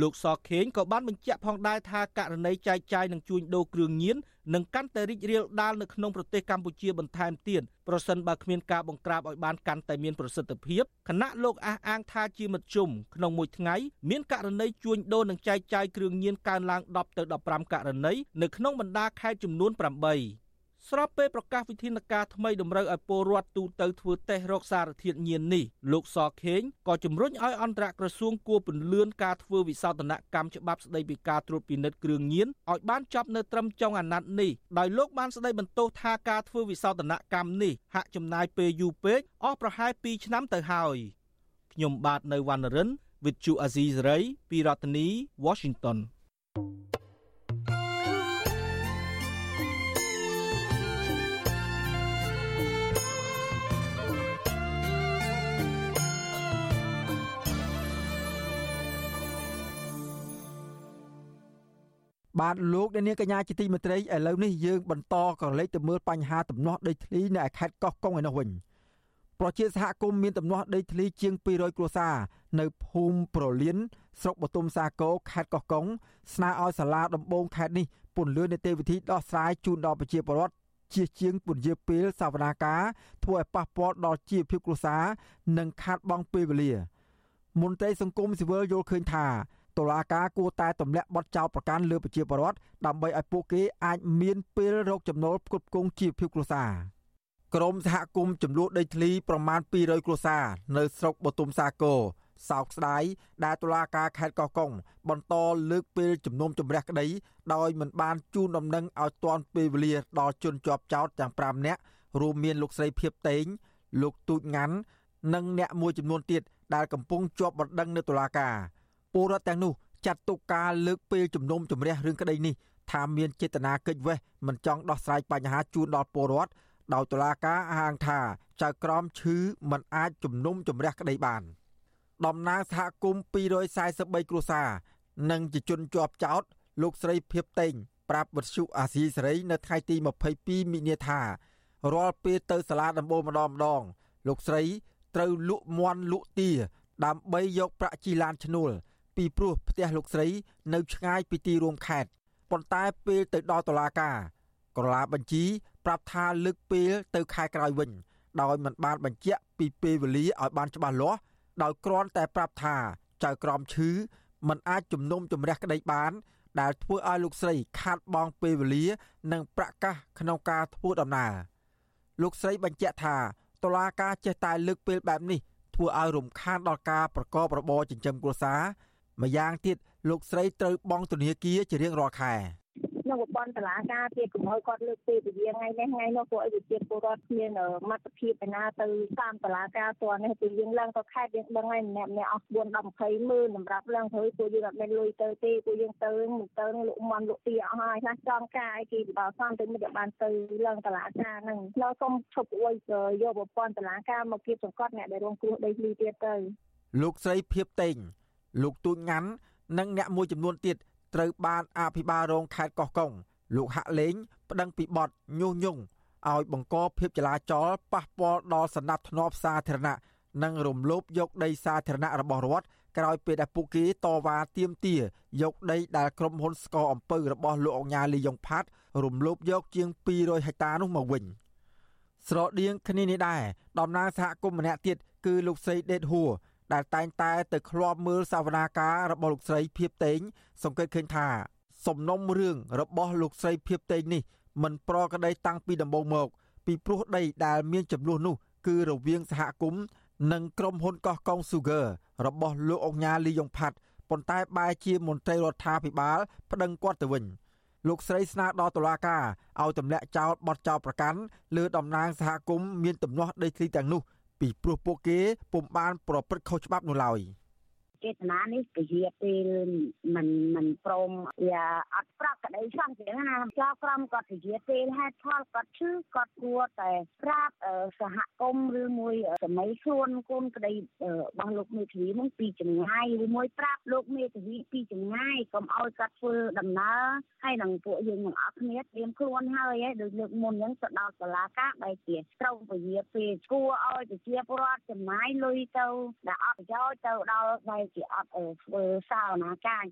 លោកសខេងក៏បានបញ្ជាក់ផងដែរថាករណីចែកចាយនិងជួញដូរគ្រឿងញៀននឹងកាន់តែរីករាលដាលនៅក្នុងប្រទេសកម្ពុជាបន្ថែមទៀតប្រសិនបើគ្មានការបង្ក្រាបឲ្យបានកាន់តែមានប្រសិទ្ធភាពគណៈលោកអះអាងថាជាមធ្យមក្នុងមួយថ្ងៃមានករណីជួញដូរនិងចែកចាយគ្រឿងញៀនកើនឡើង10ទៅ15ករណីនៅក្នុងបណ្ដាខេត្តចំនួន8 ស្របពេលប្រកាសវិធានការថ្មីតម្រូវឲ្យពលរដ្ឋទូទៅធ្វើតេស្តរកសារធាតុញៀននេះលោកសខេងក៏ជំរុញឲ្យអន្តរក្រសួងគួរពន្លឿនការធ្វើវិសោធនកម្មច្បាប់ស្តីពីការត្រួតពិនិត្យគ្រឿងញៀនឲ្យបានចប់នៅត្រឹមចុងអាណត្តិនេះដោយលោកបានស្តីបន្ទោសថាការធ្វើវិសោធនកម្មនេះហាក់ចំណាយពេលយូរពេកអស់ប្រហែល2ឆ្នាំទៅហើយខ្ញុំបាទនៅវណ្ណរិន With Chu Azizi Saray ពីរដ្ឋធានី Washington បាទលោកអ្នកនាងកញ្ញាជាទីមេត្រីឥឡូវនេះយើងបន្តក៏លេខទៅមើលបញ្ហាទំនាស់ដីធ្លីនៅខេត្តកោះកុងឯនោះវិញប្រជាសហគមន៍មានទំនាស់ដីធ្លីជាង200គ្រួសារនៅភូមិប្រលៀនស្រុកបទុមសាគរខេត្តកោះកុងស្នើឲ្យសាលាដំបងខេត្តនេះពន្យល់នីតិវិធីដោះស្រាយជូនដល់ប្រជាពលរដ្ឋជាជាងពន្យាពេលសវនាការធ្វើឲ្យប៉ះពាល់ដល់ជីវភាពគ្រួសារនិងខាតបង់ពេលវេលាមន្ត្រីសង្គមស៊ីវិលយល់ឃើញថា តុលាការគួរតែទម្លាក់បទចោទប្រកាន់លើប្រជាពលរដ្ឋដើម្បីឲ្យពួកគេអាចមានពេលរកចំណូលផ្គត់ផ្គង់ជីវភាពគ្រួសារក្រមសហគមន៍ចំនួនដីធ្លីប្រមាណ200គ្រួសារនៅស្រុកបទុមសាគរសោកស្ដាយដែលតុលាការខេត្តកោះកុងបន្តលើកពេលជំនុំជម្រះក្តីដោយមិនបានជូនដំណឹងឲ្យទាន់ពេលវេលាដល់ជនជាប់ចោតទាំង5នាក់រួមមានលោកស្រីភៀបតេង លោកទូចងាន់និងអ្នកមួយចំនួនទៀតដែលកំពុងជាប់បណ្ដឹងនៅតុលាការ ពលរដ្ឋទាំងនោះចាត់ទុកការលើកពេលជំនុំជម្រះរឿងក្តីនេះថាមានចេតនាកិច្ចវេះមិនចង់ដោះស្រាយបញ្ហាជូនដល់ពលរដ្ឋដោយតុលាការហាងថាចៅក្រមឈឺមិនអាចជំនុំជម្រះក្តីបានតំណាងសហគមន៍243គ្រួសារនិងជាជនជាប់ចោតលោកស្រីភៀបតេងប្រាប់វិទ្យុអាស៊ីសេរីនៅថ្ងៃទី22មិនិនាថារាល់ពេលទៅសាលាដំបូងម្ដងម្ដងលោកស្រីត្រូវលក់មន់លក់ទាដើម្បីយកប្រាក់ជីឡានឈ្នួល ពីព្រោះផ្ទះលោកស្រី នៅឆ្ងាយពីទីរួមខេត្តប៉ុន្តែពេលទៅដល់តុលាការក្រឡាបញ្ជី ប្រាប់ថាលើកពេលទៅខែក្រោយវិញ ដោយមិនបានបញ្ជាក់ពីពេលវេលាឲ្យបានច្បាស់លាស់ដោយគ្រាន់តែប្រាប់ថាចៅក្រមឈឺមិនអាចជំនុំជម្រះក្តីបាន ដែលធ្វើឲ្យលោកស្រីខាត់បងពេលវេលា និងប្រកាសក្នុងការធ្វើដំណើរលោកស្រីបញ្ជាក់ថាតុលាការចេះតែលើកពេលបែបនេះធ្វើឲ្យរំខានដល់ការប្រកបរបរចិញ្ចឹមគ្រួសារ ម្យ៉ាងទៀតលោកស្រីត្រូវបង់ធនាគារជារៀងរាល់ខែក្នុងប្រព័ន្ធតុលាការទៀតកម្ពុជាគាត់លើកពីពាថ្ងៃនេះថ្ងៃនោះព្រោះអីជាពលរដ្ឋគ្មានមត្តភាពឯណាទៅតាមតុលាការតរនេះគឺយើងឡើងទៅខេត្តយើងដឹងហើយម្នាក់ម្នាក់អស់4 10 20ម៉ឺនសម្រាប់ឡើងព្រោះពួកយើងអត់មានលុយទៅទេពួកយើងទៅមិនទៅលក់មន់លក់ទាអស់ហើយខ្លះចង់ការអីគេបើសំទៅមិនបានទៅឡើងតុលាការហ្នឹងនៅសុំឈប់អួយយកប្រព័ន្ធតុលាការមកគៀបសង្កត់អ្នកដែលរងគ្រោះដីលីទៀតទៅលោកស្រីភៀបតេង លោកទូចងាន់និងអ្នកមួយចំនួនទៀតត្រូវបានអភិបាលរងខេត្តកោះកុងលោកហាក់លេងប្តឹងពីបទញុះញង់ឲ្យបង្កភាពចលាចលប៉ះពាល់ដល់សណ្ដាប់ធ្នាប់សាធារណៈនិងរំលោភយកដីសាធារណៈរបស់រដ្ឋក្រោយពេលដែលពួកគេតវ៉ាទាមទារយកដីដែលក្រុមហ៊ុនស្កអំពៅរបស់លោកអង្ញាលីយ៉ុងផាត់រំលោភយកជាង200ហិកតានោះមកវិញស្រដៀងគ្នានេះដែរតំណាងសហគមន៍ម្នាក់ទៀតគឺលោកស្រីដេតហួរ ដែលតែងតែទៅឃ្លាំមើលសវនាការរបស់លោកស្រីភៀបតេង សង្កេតឃើញថា សំណុំរឿងរបស់លោកស្រីភៀបតេងនេះមិនប្រក្រតីតាំងពីដំបូងមក ពីព្រោះដីដែលមានចំនួននោះ គឺរវាងសហគមន៍និងក្រុមហ៊ុនកោះកុង Sugar របស់លោកអុកញ៉ាលីយ៉ុងផាត់ប៉ុន្តែបែរជាមន្ត្រីរដ្ឋាភិបាលប្តឹងគាត់ទៅវិញលោកស្រីស្នើដល់តុលាការឲ្យទម្លាក់ចោលបទចោលប្រកាន់លើតំណាងសហគមន៍មានទំនាស់ដីធ្លីទាំងនោះ ពីព្រោះពួកគេពុំបានប្រព្រឹត្តខុសច្បាប់នោះឡើយ។ ចេតនានេះពជាពេលមិនមិនព្រមវាអត់ប្រាប់ក្តីសន្តិណាចៅក្រមគាត់ពជាពេលហេតុផលគាត់ឈឺគាត់គួរតែប្រាប់សហគមន៍ឬមួយសម័យខ្លួនកូនក្តីរបស់លោកមេធាវីនឹងពីចម្ងាយឬមួយប្រាប់លោកមេធាវីពីចម្ងាយកុំឲ្យគាត់ធ្វើដំណើរហើយនឹងពួកយើងទាំងអស់គ្នាត្រៀមខ្លួនហើយដូចលើកមុនហ្នឹងទៅដល់សាលាការបែរជាត្រូវពជាពេលគួរឲ្យប្រជាពលរដ្ឋចំណាយលុយទៅដែលអត់ប្រយោជន៍ទៅដល់បែរជាអត់ធ្វើសាវនាការ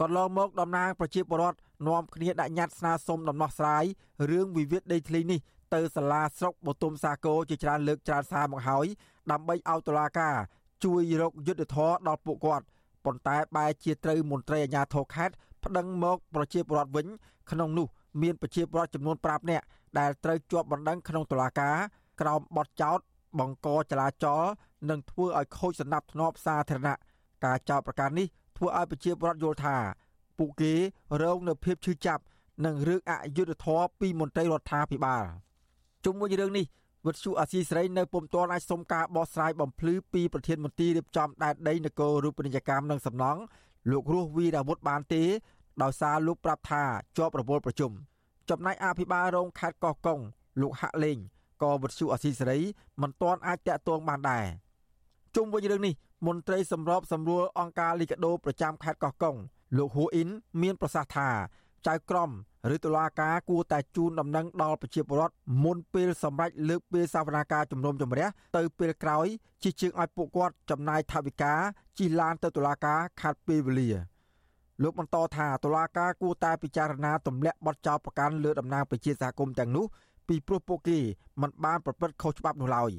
កន្លងមកតំណាងប្រជាពលរដ្ឋនាំគ្នាដាក់ញត្តិស្នើសុំដំណោះស្រាយរឿងវិវាទដីធ្លីនេះទៅសាលាស្រុកបទុមសាគរជាច្រើនលើកច្រើនសារមកហើយដើម្បីឲ្យតុលាការជួយរកយុត្តិធម៌ដល់ពួកគាត់ប៉ុន្តែបែរជាត្រូវមន្ត្រីអាជ្ញាធរខេត្តប្តឹងមកប្រជាពលរដ្ឋវិញក្នុងនោះមានប្រជាពលរដ្ឋចំនួន5នាក់ដែលត្រូវជាប់បណ្ដឹងក្នុងតុលាការក្រោមបទចោទបង្កចលាចលនិងធ្វើឲ្យខូចសណ្ដាប់ធ្នាប់សាធារណៈ ការចោទប្រកាន់នេះធ្វើឲ្យប្រជាពលរដ្ឋយល់ថាពួកគេរងនៅភាពឈឺចាប់និងរឿងអយុត្តិធម៌ពីមន្ត្រីរដ្ឋាភិបាលជុំវិញរឿងនេះវិទ្យុអាស៊ីសេរីនៅពុំទាន់អាចសុំការបកស្រាយបំភ្លឺពីប្រធានមន្ត្រីរៀបចំដែនដីនគររូបនីយកម្មនិងសំណង់លោករស់វីរាវុធបានទេ ដោយសារលោកប្រាប់ថាជាប់រវល់ប្រជុំចំណែកអភិបាលរងខេត្តកោះកុងលោកហាក់លេងក៏វិទ្យុអាស៊ីសេរីមិនទាន់អាចតាក់ទងបានដែរជុំវិញរឿងនេះ មន្ត្រីសម្របសម្រួលអង្គការលីកាដូប្រចាំខេត្តកោះកុងលោកហ៊ូអ៊ីនមានប្រសាសន៍ថាចៅក្រមឬតុលាការគួរតែជូនដំណឹងដល់ប្រជាពលរដ្ឋមុនពេលសម្រេចលើកពេលសវនាការជំនុំជម្រះទៅពេលក្រោយជាជាងឲ្យពួកគាត់ចំណាយថវិកាជិះឡានទៅតុលាការខាត់ពេលវេលាលោកបន្តថាតុលាការគួរតែពិចារណាទម្លាក់បទចោទប្រកាន់លើតំណាងប្រជាសហគមន៍ទាំងនោះពីព្រោះពួកគេមិនបានប្រព្រឹត្តខុសច្បាប់នោះឡើយ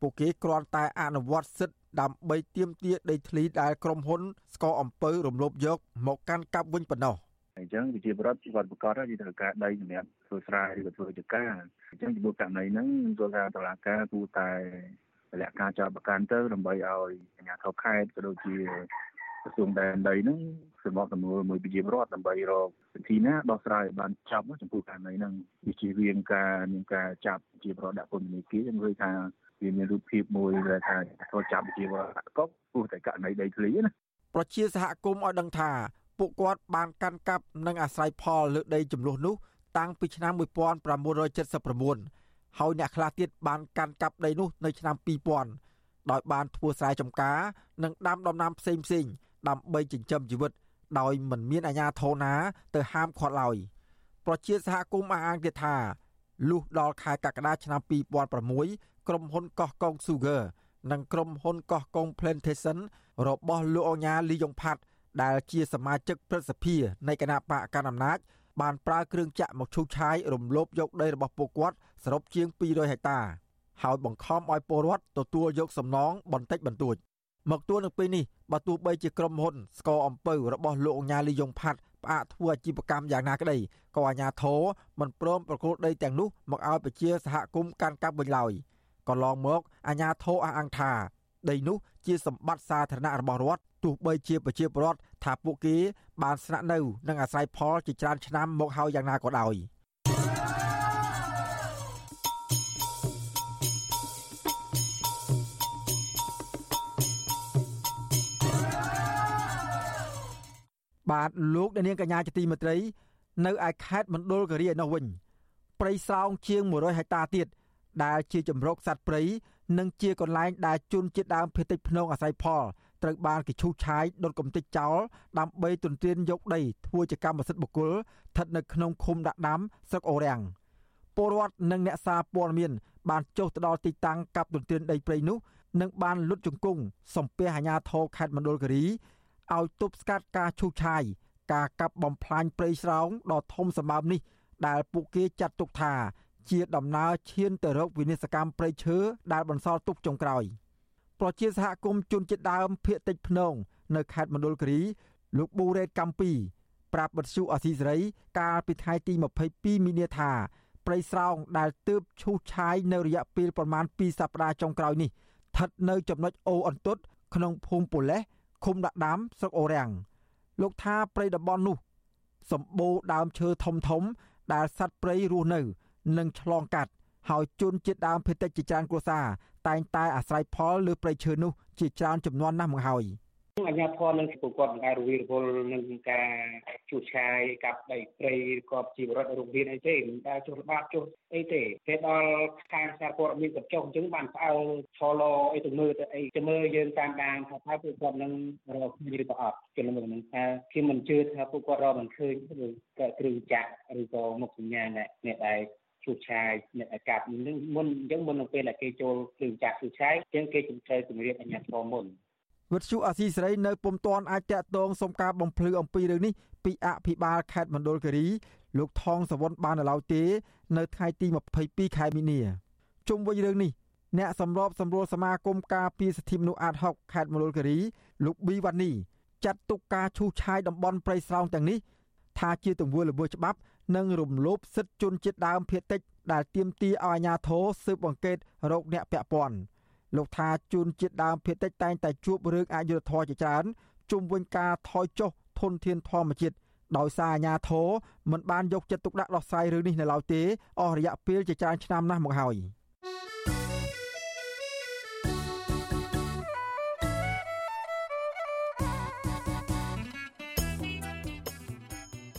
ពួកគេគ្រាន់តែអនុវត្តសិទ្ធិដើម្បីទាមទារដីធ្លីដែលក្រុមហ៊ុនស្កអំពើរំលោភយក មកកាន់កាប់វិញប៉ុណ្ណោះអញ្ចឹងវិជាប្រដ្ឋគាត់ប្រកាសថាត្រូវការដីសម្រាប់ធ្វើស្រែឬក៏ធ្វើចការអញ្ចឹងចំពោះករណីហ្នឹងទោះថាតឡាការគួរតែលក្ខការចោតប្រកាន់ទៅដើម្បីឲ្យអាជ្ញាធរខេត្តក៏ដូចជាក្រសួងដែនដីហ្នឹងសម្រាប់ទំនួលមួយវិជាប្រដ្ឋដើម្បីរកវិធីណាដោះស្រាយបានចប់ចំពោះករណីហ្នឹងវាជារៀងការមានការចាប់ជាប្រដ្ឋដាក់ពន្ធនាគារខ្ញុំឃើញថា វាមានរូបភាពមួយដែលថាធ្វើចាប់ជាវកបព្រោះតែករណីដីធ្លីណាប្រជាសហគមន៍ឲ្យដឹងថាពួកគាត់បានកាន់កាប់និងអាស្រ័យផលលើដីចំនួននោះតាំងពីឆ្នាំ1979ហើយអ្នកខ្លះទៀតបានកាន់កាប់ដីនោះនៅឆ្នាំ2000ដោយបានធ្វើស្រែចម្ការ និងដាំដំណាំផ្សេងផ្សេងដើម្បីចិញ្ចឹមជីវិត ដោយមិនមានអាជ្ញាធរណា ទៅហាមឃាត់ឡើយប្រជាសហគមន៍អះអាងទៀតថាលុះដល់ខែកក្កដាឆ្នាំ2006 ក្រុមហ៊ុនកោះកុង Sugar និងក្រុមហ៊ុនកោះកុង Plantation របស់លោកអញ្ញាលីយ៉ុងផាត់ដែលជាសមាជិកព្រឹទ្ធសភានៃគណៈបកកណ្ដាលអំណាចបានប្រើគ្រឿងចាក់មកឈូសឆាយរំលោភយកដីរបស់ពួកគាត់សរុបជាង200ហិកតាហើយបង្ខំឲ្យពលរដ្ឋទទួលយកសំណងបន្តិចបន្តួចមកទួលនៅពេលនេះបើទោះបីជាក្រុមហ៊ុនស្កអំពៅរបស់លោកអញ្ញាលីយ៉ុងផាត់ផ្អាកធ្វើអាជីវកម្មយ៉ាងណាក្តីក៏អាជ្ញាធរមិនព្រមប្រគល់ដីទាំងនោះមកឲ្យប្រជាសហគមន៍កាន់កាប់វិញឡើយ កន្លងមកអាជ្ញាធរអះអាងថាដីនោះជាសម្បត្តិសាធារណៈរបស់រដ្ឋទោះបីជាប្រជាពលរដ្ឋថាពួកគេបានស្នាក់នៅនិងអាស្រ័យផលជាច្រើនឆ្នាំមកហើយយ៉ាងណាក៏ដោយបាទលោកនាងកញ្ញាជាទីមេត្រី នៅឯខេត្តមណ្ឌលគិរីឯនោះវិញព្រៃស្រោងជាង100ហិកតាទៀត ដែលជាជំរកសត្វព្រៃនិងជាកន្លែងដែលជនជាតិដើមភាគតិចភ្នងអាស្រ័យផលត្រូវបានគេឈូសឆាយដុតកំទេចចោលដើម្បីទន្ទ្រានយកដីធ្វើជាកម្មសិទ្ធិបុគ្គលស្ថិតនៅក្នុងឃុំដាក់ដាំស្រុកអូរាំងពលរដ្ឋនិងអ្នកសារព័ត៌មានបានចុះទៅដល់ទីតាំងកັບទន្ទ្រានដីព្រៃនោះនិងបានលុតជង្គង់សំពះអាជ្ញាធរខេត្តមណ្ឌលគិរីឲ្យទប់ស្កាត់ការឈូសឆាយការកាប់បំផ្លាញព្រៃស្រោងដ៏ធំសម្បើមនេះដែលពួកគេចាត់ទុកថា ជាដំណើរឈានទៅរកវិនិស្សកម្មព្រៃឈើដែលបន្សល់ទុកចុងក្រោយប្រជាសហគមន៍ជនជាតិដើមភៀកតិចភ្នងនៅខេត្តមណ្ឌលគិរីលោកប៊ូរ៉េតកំពីប្រាប់បទសុអសីសេរី កាលពីថ្ងៃទី22មីនាថាព្រៃស្រោងដែលទើបឈូសឆាយនៅរយៈពេលប្រមាណ2សប្តាហ៍ចុងក្រោយនេះស្ថិតនៅចំណុចអូអន្ទុតក្នុងភូមិប៉ូលេសឃុំដាក់ដាមស្រុកអូរាំងលោកថាព្រៃតំបន់នោះ សម្បូរដើមឈើធំធំ ដែលសត្វព្រៃរស់នៅ និងឆ្លងកាត់ហើយជនជាតិដើមភាគតិចជាច្រើនគ្រួសារតែងតែអាស្រ័យផលលើព្រៃឈើនោះជាច្រើនចំនួនណាស់មកហើយ។អាជ្ញាធរនឹងពួកគាត់មិនដែលរវីរវល់នឹងការជួសឆាយកាប់ដីព្រៃក៏ជីវរដ្ឋរងមានអីទេមិនដែលចុះល្បាតចុះអីទេតែដល់ខាងសារព័ត៌មានក៏ចុះអញ្ចឹងបានផ្អើលឆលអីទៅមើលទៅអីទៅមើលយើងតាមដានថាតើពួកគាត់នឹងរកឃើញឬក៏អត់គេនឹងនឹងថាគេមិនជឿថាពួកគាត់រកមិនឃើញឬក៏គ្រឿងចាក់ឬក៏មុខសញ្ញាអ្នកដែល ជួសឆាយអ្នកអាកាសនឹងមុនអញ្ចឹងមុននឹងពេលដែលគេចូលគ្រឿងចាក់ជួសឆាយអញ្ចឹងគេជំរឿជំរាបអាជ្ញាធរមុនវិទ្យុអាស៊ីសេរីនៅពុំទាន់អាចតាក់ទងសុំការបំភ្លឺអំពីរឿងនេះពីអភិបាលខេត្តមណ្ឌលគិរីលោកថងសវណ្ណបាននៅឡើយទេ នៅថ្ងៃទី22ខែមីនាជុំវិញរឿងនេះអ្នកសម្របសម្រួលសមាគមការពារសិទ្ធិមនុស្សអាត6ខេត្តមណ្ឌលគិរីលោកប៊ីវ៉ានីចាត់ទុកការឈូសឆាយតំបន់ព្រៃស្រោងទាំងនេះថាជាទង្វើល្មើសច្បាប់ និងរំលោភសិទ្ធិជនជាតិដើមភាគតិច ដែលទាមទារឲ្យអាជ្ញាធរស៊ើបអង្កេតរោគអ្នកពាក់ព័ន្ធលោកថាជួនជាតិដើមភេតិចតែងតែជួបរឿងអយុត្តិធម៌ជាច្រើនជុំវិញការថយចុះធនធានធម្មជាតិដោយសារអាញាធរមិនបានយកចិត្តទុកដាក់ដោះស្រាយរឿងនេះនៅឡើយទេអស់រយៈពេលជាច្រើនឆ្នាំណាស់មកហើយ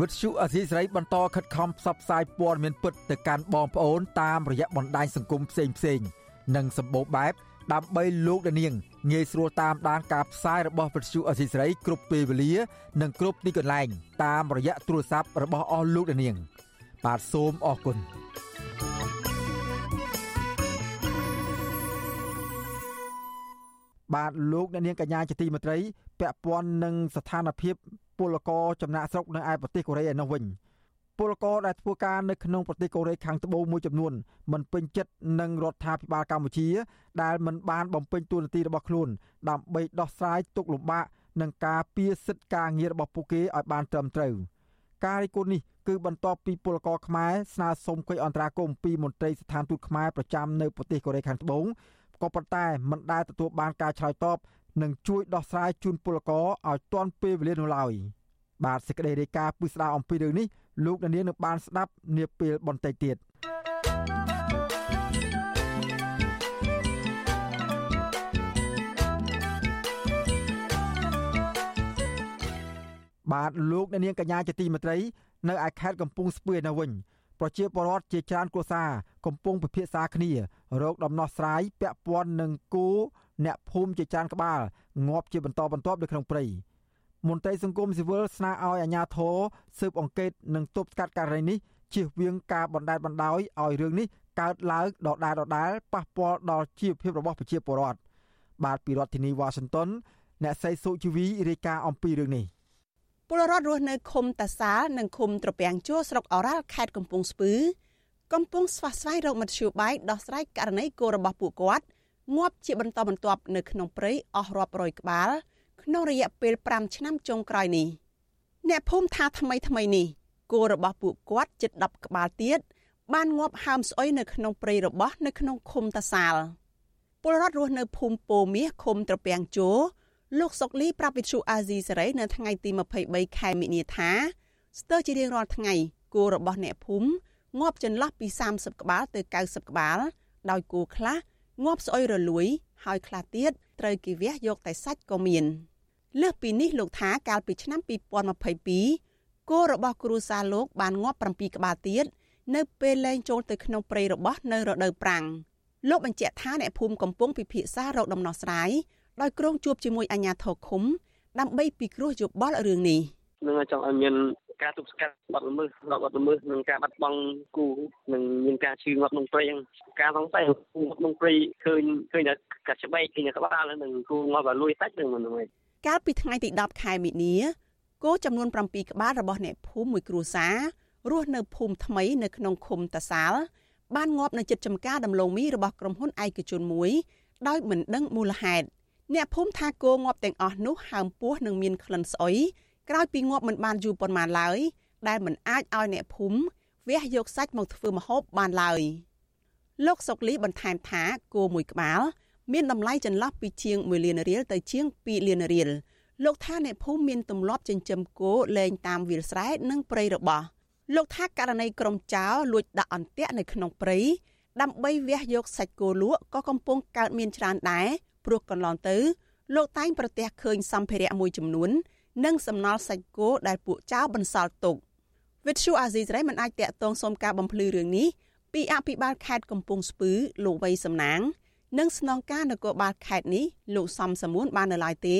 វិទ្យុអាស៊ីសេរីបន្តខិតខំផ្សព្វផ្សាយព័ត៌មានពិតទៅកាន់បងប្អូនតាមរយៈបណ្ដាញសង្គមផ្សេងៗនិងសម្បូរបែបដើម្បីលោកដានាងងាយស្រួលតាមដានការផ្សាយរបស់វិទ្យុអសីសេរីគ្រប់ពេលវេលា និងគ្រប់ទីកន្លែង តាមរយៈទូរស័ព្ទរបស់អស់លោកដានាង បាទសូមអរគុណបាទលោកអ្នកនាងកញ្ញាជាទីមេត្រីពាក់ព័ន្ធនឹងស្ថានភាព ពលករចំណាក់ស្រុកនៅឯប្រទេសកូរ៉េឯនោះវិញពលករដែលធ្វើការនៅក្នុងប្រទេសកូរ៉េខាងត្បូងមួយចំនួនមិនពេញចិត្តនឹងរដ្ឋាភិបាលកម្ពុជា ដែលមិនបានបំពេញតួនាទីរបស់ខ្លួនដើម្បីដោះស្រាយទុក្ខលំបាកនិងការពារសិទ្ធិការងាររបស់ពួកគេឲ្យបានត្រឹមត្រូវការរិះគន់នេះគឺបន្ទាប់ពីពលករខ្មែរស្នើសុំកិច្ចអន្តរាគមន៍ពីមន្ត្រីស្ថានទូតខ្មែរប្រចាំនៅប្រទេសកូរ៉េខាងត្បូងក៏ប៉ុន្តែមិនដែលទទួលបានការឆ្លើយតប និងជួយដោះស្រាយជូនពលករឲ្យទាន់ពេលវេលានោះឡើយបាទសេចក្តីរាយការណ៍ពិស្ដារអំពីរឿងនេះលោកនាងនឹងបានស្ដាប់នាពេលបន្តិចទៀតបាទលោកអ្នកនាងកញ្ញាជាទីមេត្រី នៅឯខេត្តកំពង់ស្ពឺនៅវិញប្រជាពលរដ្ឋជាច្រើនគ្រួសារកំពុងពិភាក្សាគ្នារោគដំណោះស្រាយពាក់ព័ន្ធនឹងគោ អ្នកភូមិជាច្រើនក្បាលងាប់ជាបន្តបន្ទាប់នៅក្នុងព្រៃមន្ត្រីសង្គមស៊ីវិលស្នើឲ្យអាជ្ញាធរស៊ើបអង្កេតនិងទប់ស្កាត់ករណីនេះជៀសវាងការបណ្តែតបណ្តោយឲ្យរឿងនេះកើតឡើងដដែលដដែលប៉ះពាល់ដល់ជីវភាពរបស់ប្រជាពលរដ្ឋបាទពីរដ្ឋធានីវ៉ាស៊ីនតោនអ្នកស្រីសុជីវីរាយការណ៍អំពីរឿងនេះពលរដ្ឋរស់នៅឃុំតាសាលនិងឃុំត្រពាំងជួរស្រុកអូរ៉ាល់ខេត្តកំពង់ស្ពឺកំពុងស្វះស្វែងរកមធ្យោបាយដោះស្រាយករណីគោរបស់ពួកគាត់ ងាប់ជាបន្តបន្ទាប់នៅក្នុងព្រៃអស់រាប់រយក្បាល ក្នុងរយៈពេល5ឆ្នាំចុងក្រោយនេះអ្នកភូមិថាថ្មីថ្មីនេះគោរបស់ពួកគាត់ជិត10ក្បាលទៀតបានងាប់ហើមស្អុយនៅក្នុងព្រៃរបស់នៅក្នុងឃុំតាសាលពលរដ្ឋរស់នៅភូមិពោមាសឃុំត្រពាំងជោលោកសុកលីប្រាប់វិទ្យុអាស៊ីសេរីនៅថ្ងៃទី23ខែមិនិនាថាស្ទើរជារៀងរាល់ថ្ងៃគោរបស់អ្នកភូមិងាប់ចន្លោះពី30ក្បាលទៅ90ក្បាល ដោយគោខ្លះ ងាប់ស្អុយរលួយ ហើយខ្លះទៀតត្រូវគេវះយកតែសាច់ក៏មានលើសពីនេះលោកថាកាលពីឆ្នាំ2022គោរបស់គ្រួសារលោកបានងាប់7ក្បាលទៀតនៅពេលលែងចូលទៅក្នុងព្រៃរបស់នៅរដូវប្រាំងលោកបញ្ជាក់ថាអ្នកភូមិកំពុងពិភាក្សារកដំណោះស្រាយដោយក្រុងជួបជាមួយអាជ្ញាធរឃុំដើម្បីពិគ្រោះយោបល់រឿងនេះនឹងចង់ឲ្យមាន ការទប់ស្កាត់បាត់ល្មើសរកបាត់ល្មើសនិងការបាត់បង់គូនិងមានការឈឺងាប់ក្នុងព្រៃការសង្ស័យគូងាប់ក្នុងព្រៃឃើញឃើញតែកាត់ច្បែកឃើញតែក្បាលនិងគូងាប់ឲ្យលួយសាច់នឹងមិនហ្នឹងកាលពីថ្ងៃទី10ខែមិនិនាគោចំនួន7ក្បាលរបស់អ្នកភូមិមួយគ្រួសាររស់នៅភូមិថ្មីនៅក្នុងឃុំតាសាលបានងាប់នៅចិត្តចំការដំឡូងមីរបស់ក្រុមហ៊ុនឯកជនមួយដោយមិនដឹងមូលហេតុអ្នកភូមិថាគោងាប់ទាំងអស់នោះហើមពោះនិងមានក្លិនស្អុយ ក្រោយពីងាប់មិនបានយូរប៉ុន្មានឡើយដែលមិនអាចឲ្យអ្នកភូមិវះយកសាច់មកធ្វើម្ហូបបានឡើយលោកសុកលីបន្ថែមថាគោមួយក្បាល មានតម្លៃចន្លោះពីជាង1លានរៀលទៅជាង2លានរៀលលោកថាអ្នកភូមិមានទម្លាប់ចិញ្ចឹមគោលែងតាមវាលស្រែនិងព្រៃរបស់លោកថាករណីក្រុមចោរលួចដាក់អន្ទាក់នៅក្នុងព្រៃដើម្បីវះយកសាច់គោលក់ក៏កំពុងកើតមានច្រើនដែរព្រោះកន្លងទៅ លោកតែងប្រទះឃើញសម្ភារៈមួយចំនួន និងសំណល់សាច់គោដែលពួកចៅបន្សល់ទុកវិទ្យុអាស៊ីសេរីមិនអាចតាក់ទងសុំការបំភ្លឺរឿងនេះពីអភិបាលខេត្តកំពង់ស្ពឺលោកវៃសំណាង និងស្នងការនគរបាលខេត្តនេះលោកសំសមួនបាននៅឡើយទេ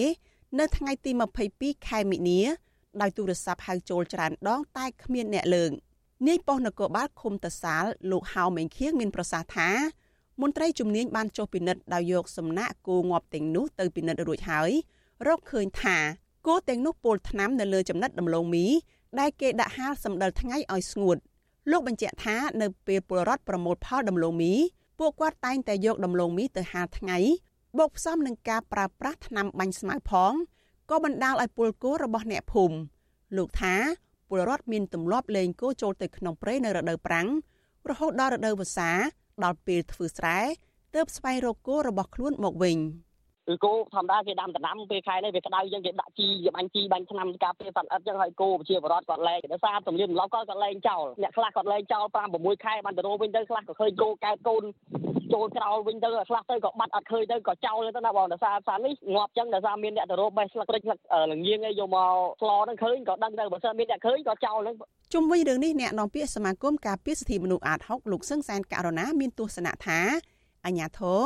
នៅថ្ងៃទី22ខែមិនិនាដោយទូរស័ព្ទហៅចូលច្រើនដងតែគ្មានអ្នកលើកនាយប៉ុស្តិ៍នគរបាលឃុំតសាលលោកហៅមេងខៀងមានប្រសាសន៍ថាមន្ត្រីជំនាញបានចុះពិនិត្យដោយយកសំណាក់គោងាប់ទាំងនោះទៅពិនិត្យរួចហើយរកឃើញថា គោទាំងនោះពោលថ្នាំនៅលើចំណិតដំឡូងមីដែលគេដាក់ហាលសម្ដិលថ្ងៃឲ្យស្ងួតលោកបញ្ជាក់ថានៅពេលពលរដ្ឋប្រមូលផលដំឡូងមីពួកគាត់តែងតែយកដំឡូងមីទៅហាលថ្ងៃបូកផ្សំនឹងការប្រើប្រាស់ថ្នាំបាញ់ស្មៅផងក៏បណ្ដាលឲ្យពលគោរបស់អ្នកភូមិលោកថាពលរដ្ឋមានទម្លាប់លេងគោចូលទៅក្នុងព្រៃនៅរដូវប្រាំងរហូតដល់រដូវវស្សាដល់ពេលធ្វើស្រែទើបស្វែងរកគោរបស់ខ្លួនមកវិញ គឺគោធម្មតាគេដាំដំណាំពេលខែនេះវាក្តៅអញ្ចឹងគេដាក់ជីយបាញ់ជីបាញ់ថ្នាំការពារសត្វល្អិតអញ្ចឹងហើយគោប្រជាពលរដ្ឋគាត់លែងដោយសារទំនៀមទម្លាប់គាត់គាត់លែងចោលអ្នកខ្លះគាត់លែងចោល5 6ខែបានទៅរវិញទៅខ្លះក៏ឃើញគោកែបកូនចូលក្រោលវិញទៅខ្លះទៅក៏បាត់អត់ឃើញទៅក៏ចោលទៅណាបងដោយសារសារនេះងាប់អញ្ចឹងដោយសារមានអ្នកទៅរកបេះស្លឹករិចស្លឹកល្ងៀងអីយកមកស្លហ្នឹងឃើញក៏ដឹងទៅបើសិនមានអ្នកឃើញក៏ចោលហ្នឹងជុំវិញរឿងនេះអ្នកនាំពាក្យសមាគមការពារសិទ្ធិមនុស្សអាត6លោកសឹងសានករណាមានទស្សនៈថាអញ្ញាធរ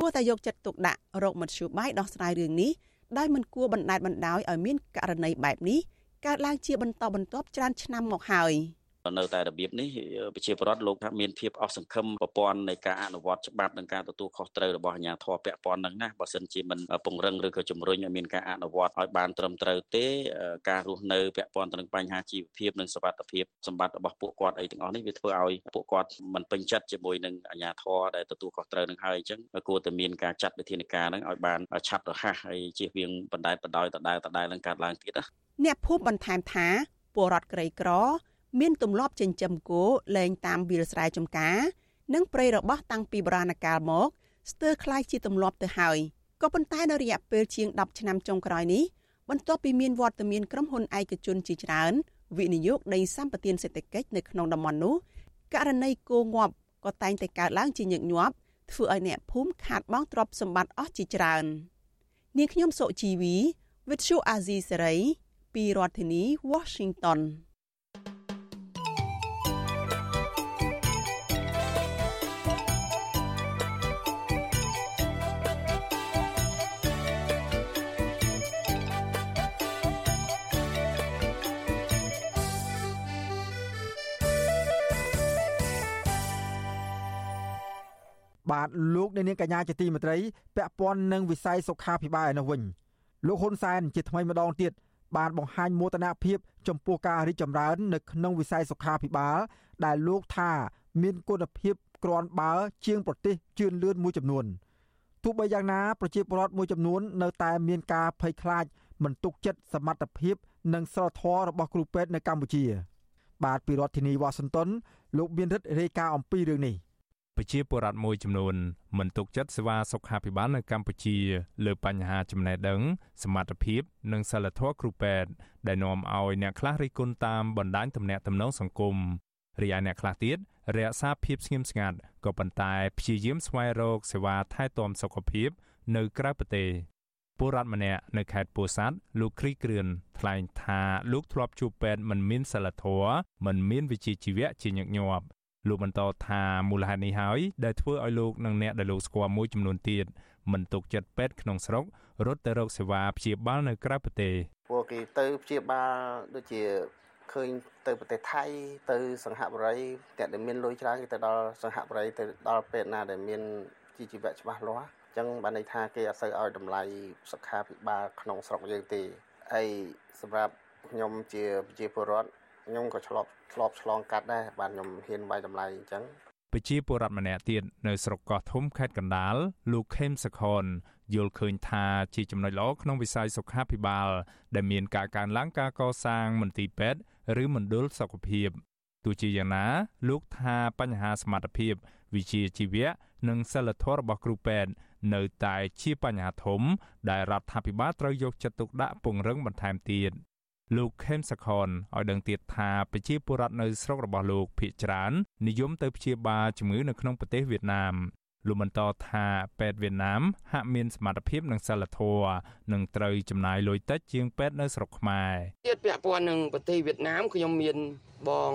គួរតែយកចិត្តទុកដាក់រកមធ្យោបាយដោះស្រាយរឿងនេះដោយមិនគួរបណ្តែតបណ្តោយឲ្យមានករណីបែបនេះកើតឡើងជាបន្តបន្ទាប់ច្រើនឆ្នាំមកហើយ នៅតែរបៀបនេះប្រជាពលរដ្ឋលោកថាមានភាពអស់សង្ឃឹមប្រព័ន្ធនៃការអនុវត្តច្បាប់និងការទទួលខុសត្រូវរបស់អាជ្ញាធរពាក់ព័ន្ធនឹងណាបើសិនជាមិនពង្រឹងឬក៏ជំរុញឲ្យមានការអនុវត្តឲ្យបានត្រឹមត្រូវទេការរស់នៅពាក់ព័ន្ធទៅនឹងបញ្ហាជីវភាពនិងសុខភាពសម្បត្តិរបស់ពួកគាត់អីទាំងអស់នេះវាធ្វើឲ្យពួកគាត់មិនពេញចិត្តជាមួយនឹងអាជ្ញាធរដែលទទួលខុសត្រូវនឹងហើយអញ្ចឹងគួរតែមានការចាត់វិធានការហ្នឹងឲ្យបានឆាប់រហ័សហើយជៀសវាងបណ្តែតបណ្ដោយដដែលដដែលនឹងកើតឡើងទៀតណាអ្នកភូមិបន្ថែមថាពលរដ្ឋក្រីក្រ មានទម្លាប់ចិញ្ចឹមគោលែងតាមវាលស្រែចម្ការនិងព្រៃរបស់តាំងពីបុរាណកាលមកស្ទើរคล้ายជាទម្លាប់ទៅហើយក៏ប៉ុន្តែនៅរយៈពេលជាង10ឆ្នាំចុងក្រោយនេះបន្ទាប់ពីមានវត្តមានក្រុមហ៊ុនឯកជនជាច្រើនវិនិយោគដីសម្បត្តិសេដ្ឋកិច្ចនៅក្នុងតំបន់នោះករណីគោងាប់ក៏តែងតែកើតឡើងជាញឹកញាប់ធ្វើឲ្យអ្នកភូមិខាតបង់ទ្រព្យសម្បត្តិអស់ជាច្រើននាងខ្ញុំសុជីវី With Shu Azizi Serai ពីរដ្ឋធានី Washington បាទលោកអ្នកនាងកញ្ញាជាទីមេត្រីពាក់ព័ន្ធនឹងវិស័យសុខាភិបាលឯនោះវិញលោកហ៊ុនសែនជាថ្មីម្ដងទៀតបានបង្ហាញមោទនភាពចំពោះការរីកចម្រើននៅក្នុងវិស័យសុខាភិបាល ដែលលោកថាមានគុណភាពគ្រាន់បើ ជាងប្រទេសជឿនលឿនមួយចំនួនទោះបីយ៉ាងណាប្រជាពលរដ្ឋមួយចំនួននៅតែមានការភ័យខ្លាចមិនទុកចិត្តសមត្ថភាព និងសិលធម៌របស់គ្រូពេទ្យនៅកម្ពុជា បាទពីរដ្ឋធានីវ៉ាស៊ីនតោនលោកមានរិទ្ធរាយការណ៍អំពីរឿងនេះ ប្រជាពលរដ្ឋមួយចំនួនមិនទុកចិត្តសេវាសុខាភិបាលនៅកម្ពុជា លើបញ្ហាចំណេះដឹង សមត្ថភាព និងសិលធម៌គ្រូពេទ្យដែលនាំឲ្យអ្នកខ្លះរិះគន់តាមបណ្ដាញទំនាក់ទំនងសង្គមរីឯអ្នកខ្លះទៀតរក្សាភាពស្ងៀមស្ងាត់ក៏ប៉ុន្តែព្យាយាមស្វែងរកសេវាថែទាំសុខភាព នៅក្រៅប្រទេសពលរដ្ឋម្នាក់នៅខេត្តពោធិ៍សាត់លោកគ្រីគ្រឿនថ្លែងថាលោកធ្លាប់ជួបពេទ្យមិនមានសិលធម៌មិនមានវិជ្ជាជីវៈជាញឹកញាប់ លោកបន្តថាមូលហេតុនេះហើយដែលធ្វើឲ្យលោកនិងអ្នកដែលលោកស្គាល់មួយចំនួនទៀតមិនទុកចិត្តពេទ្យក្នុងស្រុករត់ទៅរកសេវាព្យាបាលនៅក្រៅប្រទេសពួកគេទៅព្យាបាលដូចជាឃើញទៅប្រទេសថៃទៅសង្ហបុរីតែដែលមានលុយច្រើនគេទៅដល់សង្ហបុរីទៅដល់ពេទ្យណាដែលមានជីជីវៈច្បាស់លាស់អញ្ចឹងបានន័យថាគេអត់សូវឲ្យតម្លៃសុខាភិបាលក្នុងស្រុកយើងទេហើយសម្រាប់ខ្ញុំជាប្រជាពលរដ្ឋខ្ញុំក៏ឆ្លប់ ឆ្លប់ឆ្លងកាត់ដែរបាទខ្ញុំហ៊ានវាយតម្លៃអញ្ចឹងប្រជាពលរដ្ឋម្នាក់ទៀតនៅស្រុកកោះធំខេត្តកណ្ដាលលោកខេមសខនយល់ឃើញថាជាចំណុចល្អក្នុងវិស័យសុខាភិបាល ដែលមានការកើនឡើងការកសាងមន្ទីរពេទ្យឬមណ្ឌលសុខភាពទោះជាយ៉ាងណា លោកថាបញ្ហាសមត្ថភាព វិជ្ជាជីវៈនិងសិលធម៌របស់គ្រូពេទ្យនៅតែជាបញ្ហាធំ ដែលរដ្ឋាភិបាលត្រូវយកចិត្តទុកដាក់ពង្រឹងបន្ថែមទៀត លោកខេមសខនឲ្យដឹងទៀតថាប្រជាពលរដ្ឋនៅស្រុករបស់លោកភ ieck ច្រើននិយមទៅព្យាបាលជំងឺនៅក្នុងប្រទេសវៀតណាមលោកបន្តថាពេទ្យវៀតណាមហាក់មានសមត្ថភាពនិងសិលធម៌និងត្រូវចំណាយលុយតិចជាងពេទ្យនៅស្រុកខ្មែរទៀតពាក់ព័ន្ធនឹងប្រទេសវៀតណាមខ្ញុំមានបង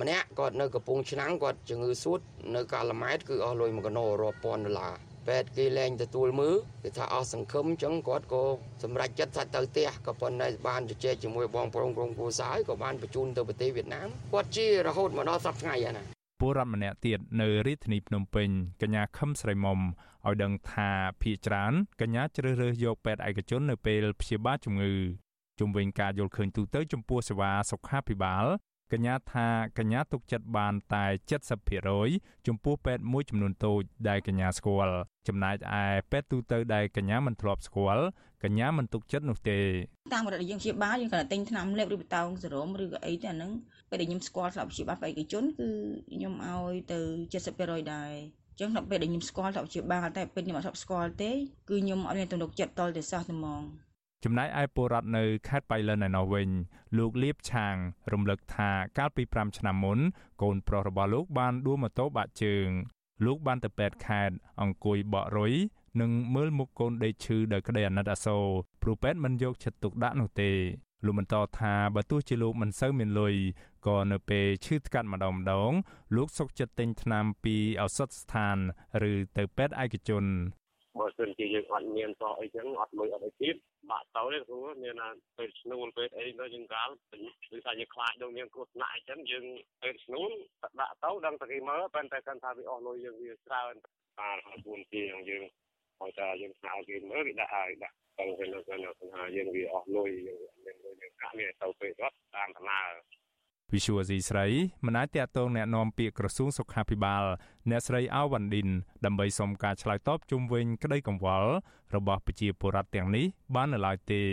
ម្នាក់គាត់នៅកំពង់ឆ្នាំងគាត់ជំងឺសួតនៅកាឡាម៉ែតគឺអស់លុយមួយកណោរាប់ពាន់ដុល្លារ ពេទ្យគេលែងទទួលមើលគេថាអស់សង្ឃឹមអញ្ចឹងគាត់ក៏សម្រេចចិត្តថាទៅផ្ទះក៏ប៉ុន្តែបានជជែកជាមួយបងប្រុសក្រុមគ្រួសារក៏បានបញ្ជូនទៅប្រទេសវៀតណាមគាត់ជារហូតមកដល់សប្តាហ៍ថ្ងៃហ្នឹងពលរដ្ឋម្នាក់ទៀតនៅរាជធានីភ្នំពេញកញ្ញាខឹមស្រីមុំឲ្យដឹងថាភ ieck ច្រើនកញ្ញាជ្រើសរើសយកពេទ្យឯកជននៅពេលព្យាបាលជំងឺជុំវិញការយល់ឃើញទូទៅចំពោះសេវាសុខាភិបាល កញ្ញាថាកញ្ញាទុកចិត្តបានតែ70%ចំពោះពេទ្យមួយចំនួនតូចដែលកញ្ញាស្គាល់ចំណែកឯពេទ្យទូទៅដែលកញ្ញាមិនធ្លាប់ស្គាល់កញ្ញាមិនទុកចិត្តនោះទេតាមរដ្ឋយើងព្យាបាលយើងគ្រាន់តែទិញថ្នាំលេបឬបតោងសេរ៉ូមឬក៏អីទៅអាហ្នឹងពេលដែលខ្ញុំស្គាល់ស្លាប់ព្យាបាលបេក្ខជនគឺខ្ញុំឲ្យទៅ70%ដែរចឹងដល់ពេលដែលខ្ញុំស្គាល់ថាព្យាបាលតែពេលខ្ញុំអត់ស្គាល់ទេគឺខ្ញុំអត់មានទំនុកចិត្តតលទេសោះតែហ្មង ចំណែកឯពលរដ្ឋនៅខេត្តបៃលិនឯណោះវិញលោកលៀបឆាង រំលឹកថាកាលពី5ឆ្នាំមុនកូនប្រុសរបស់លោកបានដួលម៉ូតូបាក់ជើង លោកបានទៅពេទ្យខេត្តអង្គុយបករុយនិងមើលមុខកូនដេកឈឺដោយក្តីអាណិតអាសូរព្រោះពេទ្យមិនយកចិត្តទុកដាក់នោះទេលោកបន្តថាបើទោះជាលោកមិនសូវមានលុយក៏នៅពេលឈឺថ្កាត់ម្ដងម្ដង លោកសុកចិត្តទិញថ្នាំពីឱសថស្ថាន ឬទៅពេទ្យឯកជនបើសិនជាយើងអត់មានសអីចឹងអត់លុយអត់អីទៀត បាក់ទៅទេគ្រូមានណាពេលស្នូលពេលអីទៅយើងកាលគឺថាយើងខ្លាចដូចមានគ្រោះថ្នាក់អញ្ចឹងយើងពេលស្នូលដាក់ទៅដឹងតែគេមើលប៉ុន្តែគាត់ថាវាអស់លុយយើងវាច្រើនបាទពួនជាយើងហើយថាយើងថាគេមើលគេដាក់ឲ្យដាក់ទៅទៅទៅថាយើងវាអស់លុយយើងមានលុយយើងកាក់វាទៅពេលរត់តាមដំណើរ វិសុវអេស៊ីស្រីមិនអាចតាក់ទងแนะនាំពាក្យក្រសួងសុខាភិបាលអ្នកស្រីអាវ៉ាន់ឌិនដើម្បីសុំការឆ្លើយតបជុំវិញក្តីកង្វល់របស់ប្រជាពលរដ្ឋទាំងនេះបាននៅឡើយទេ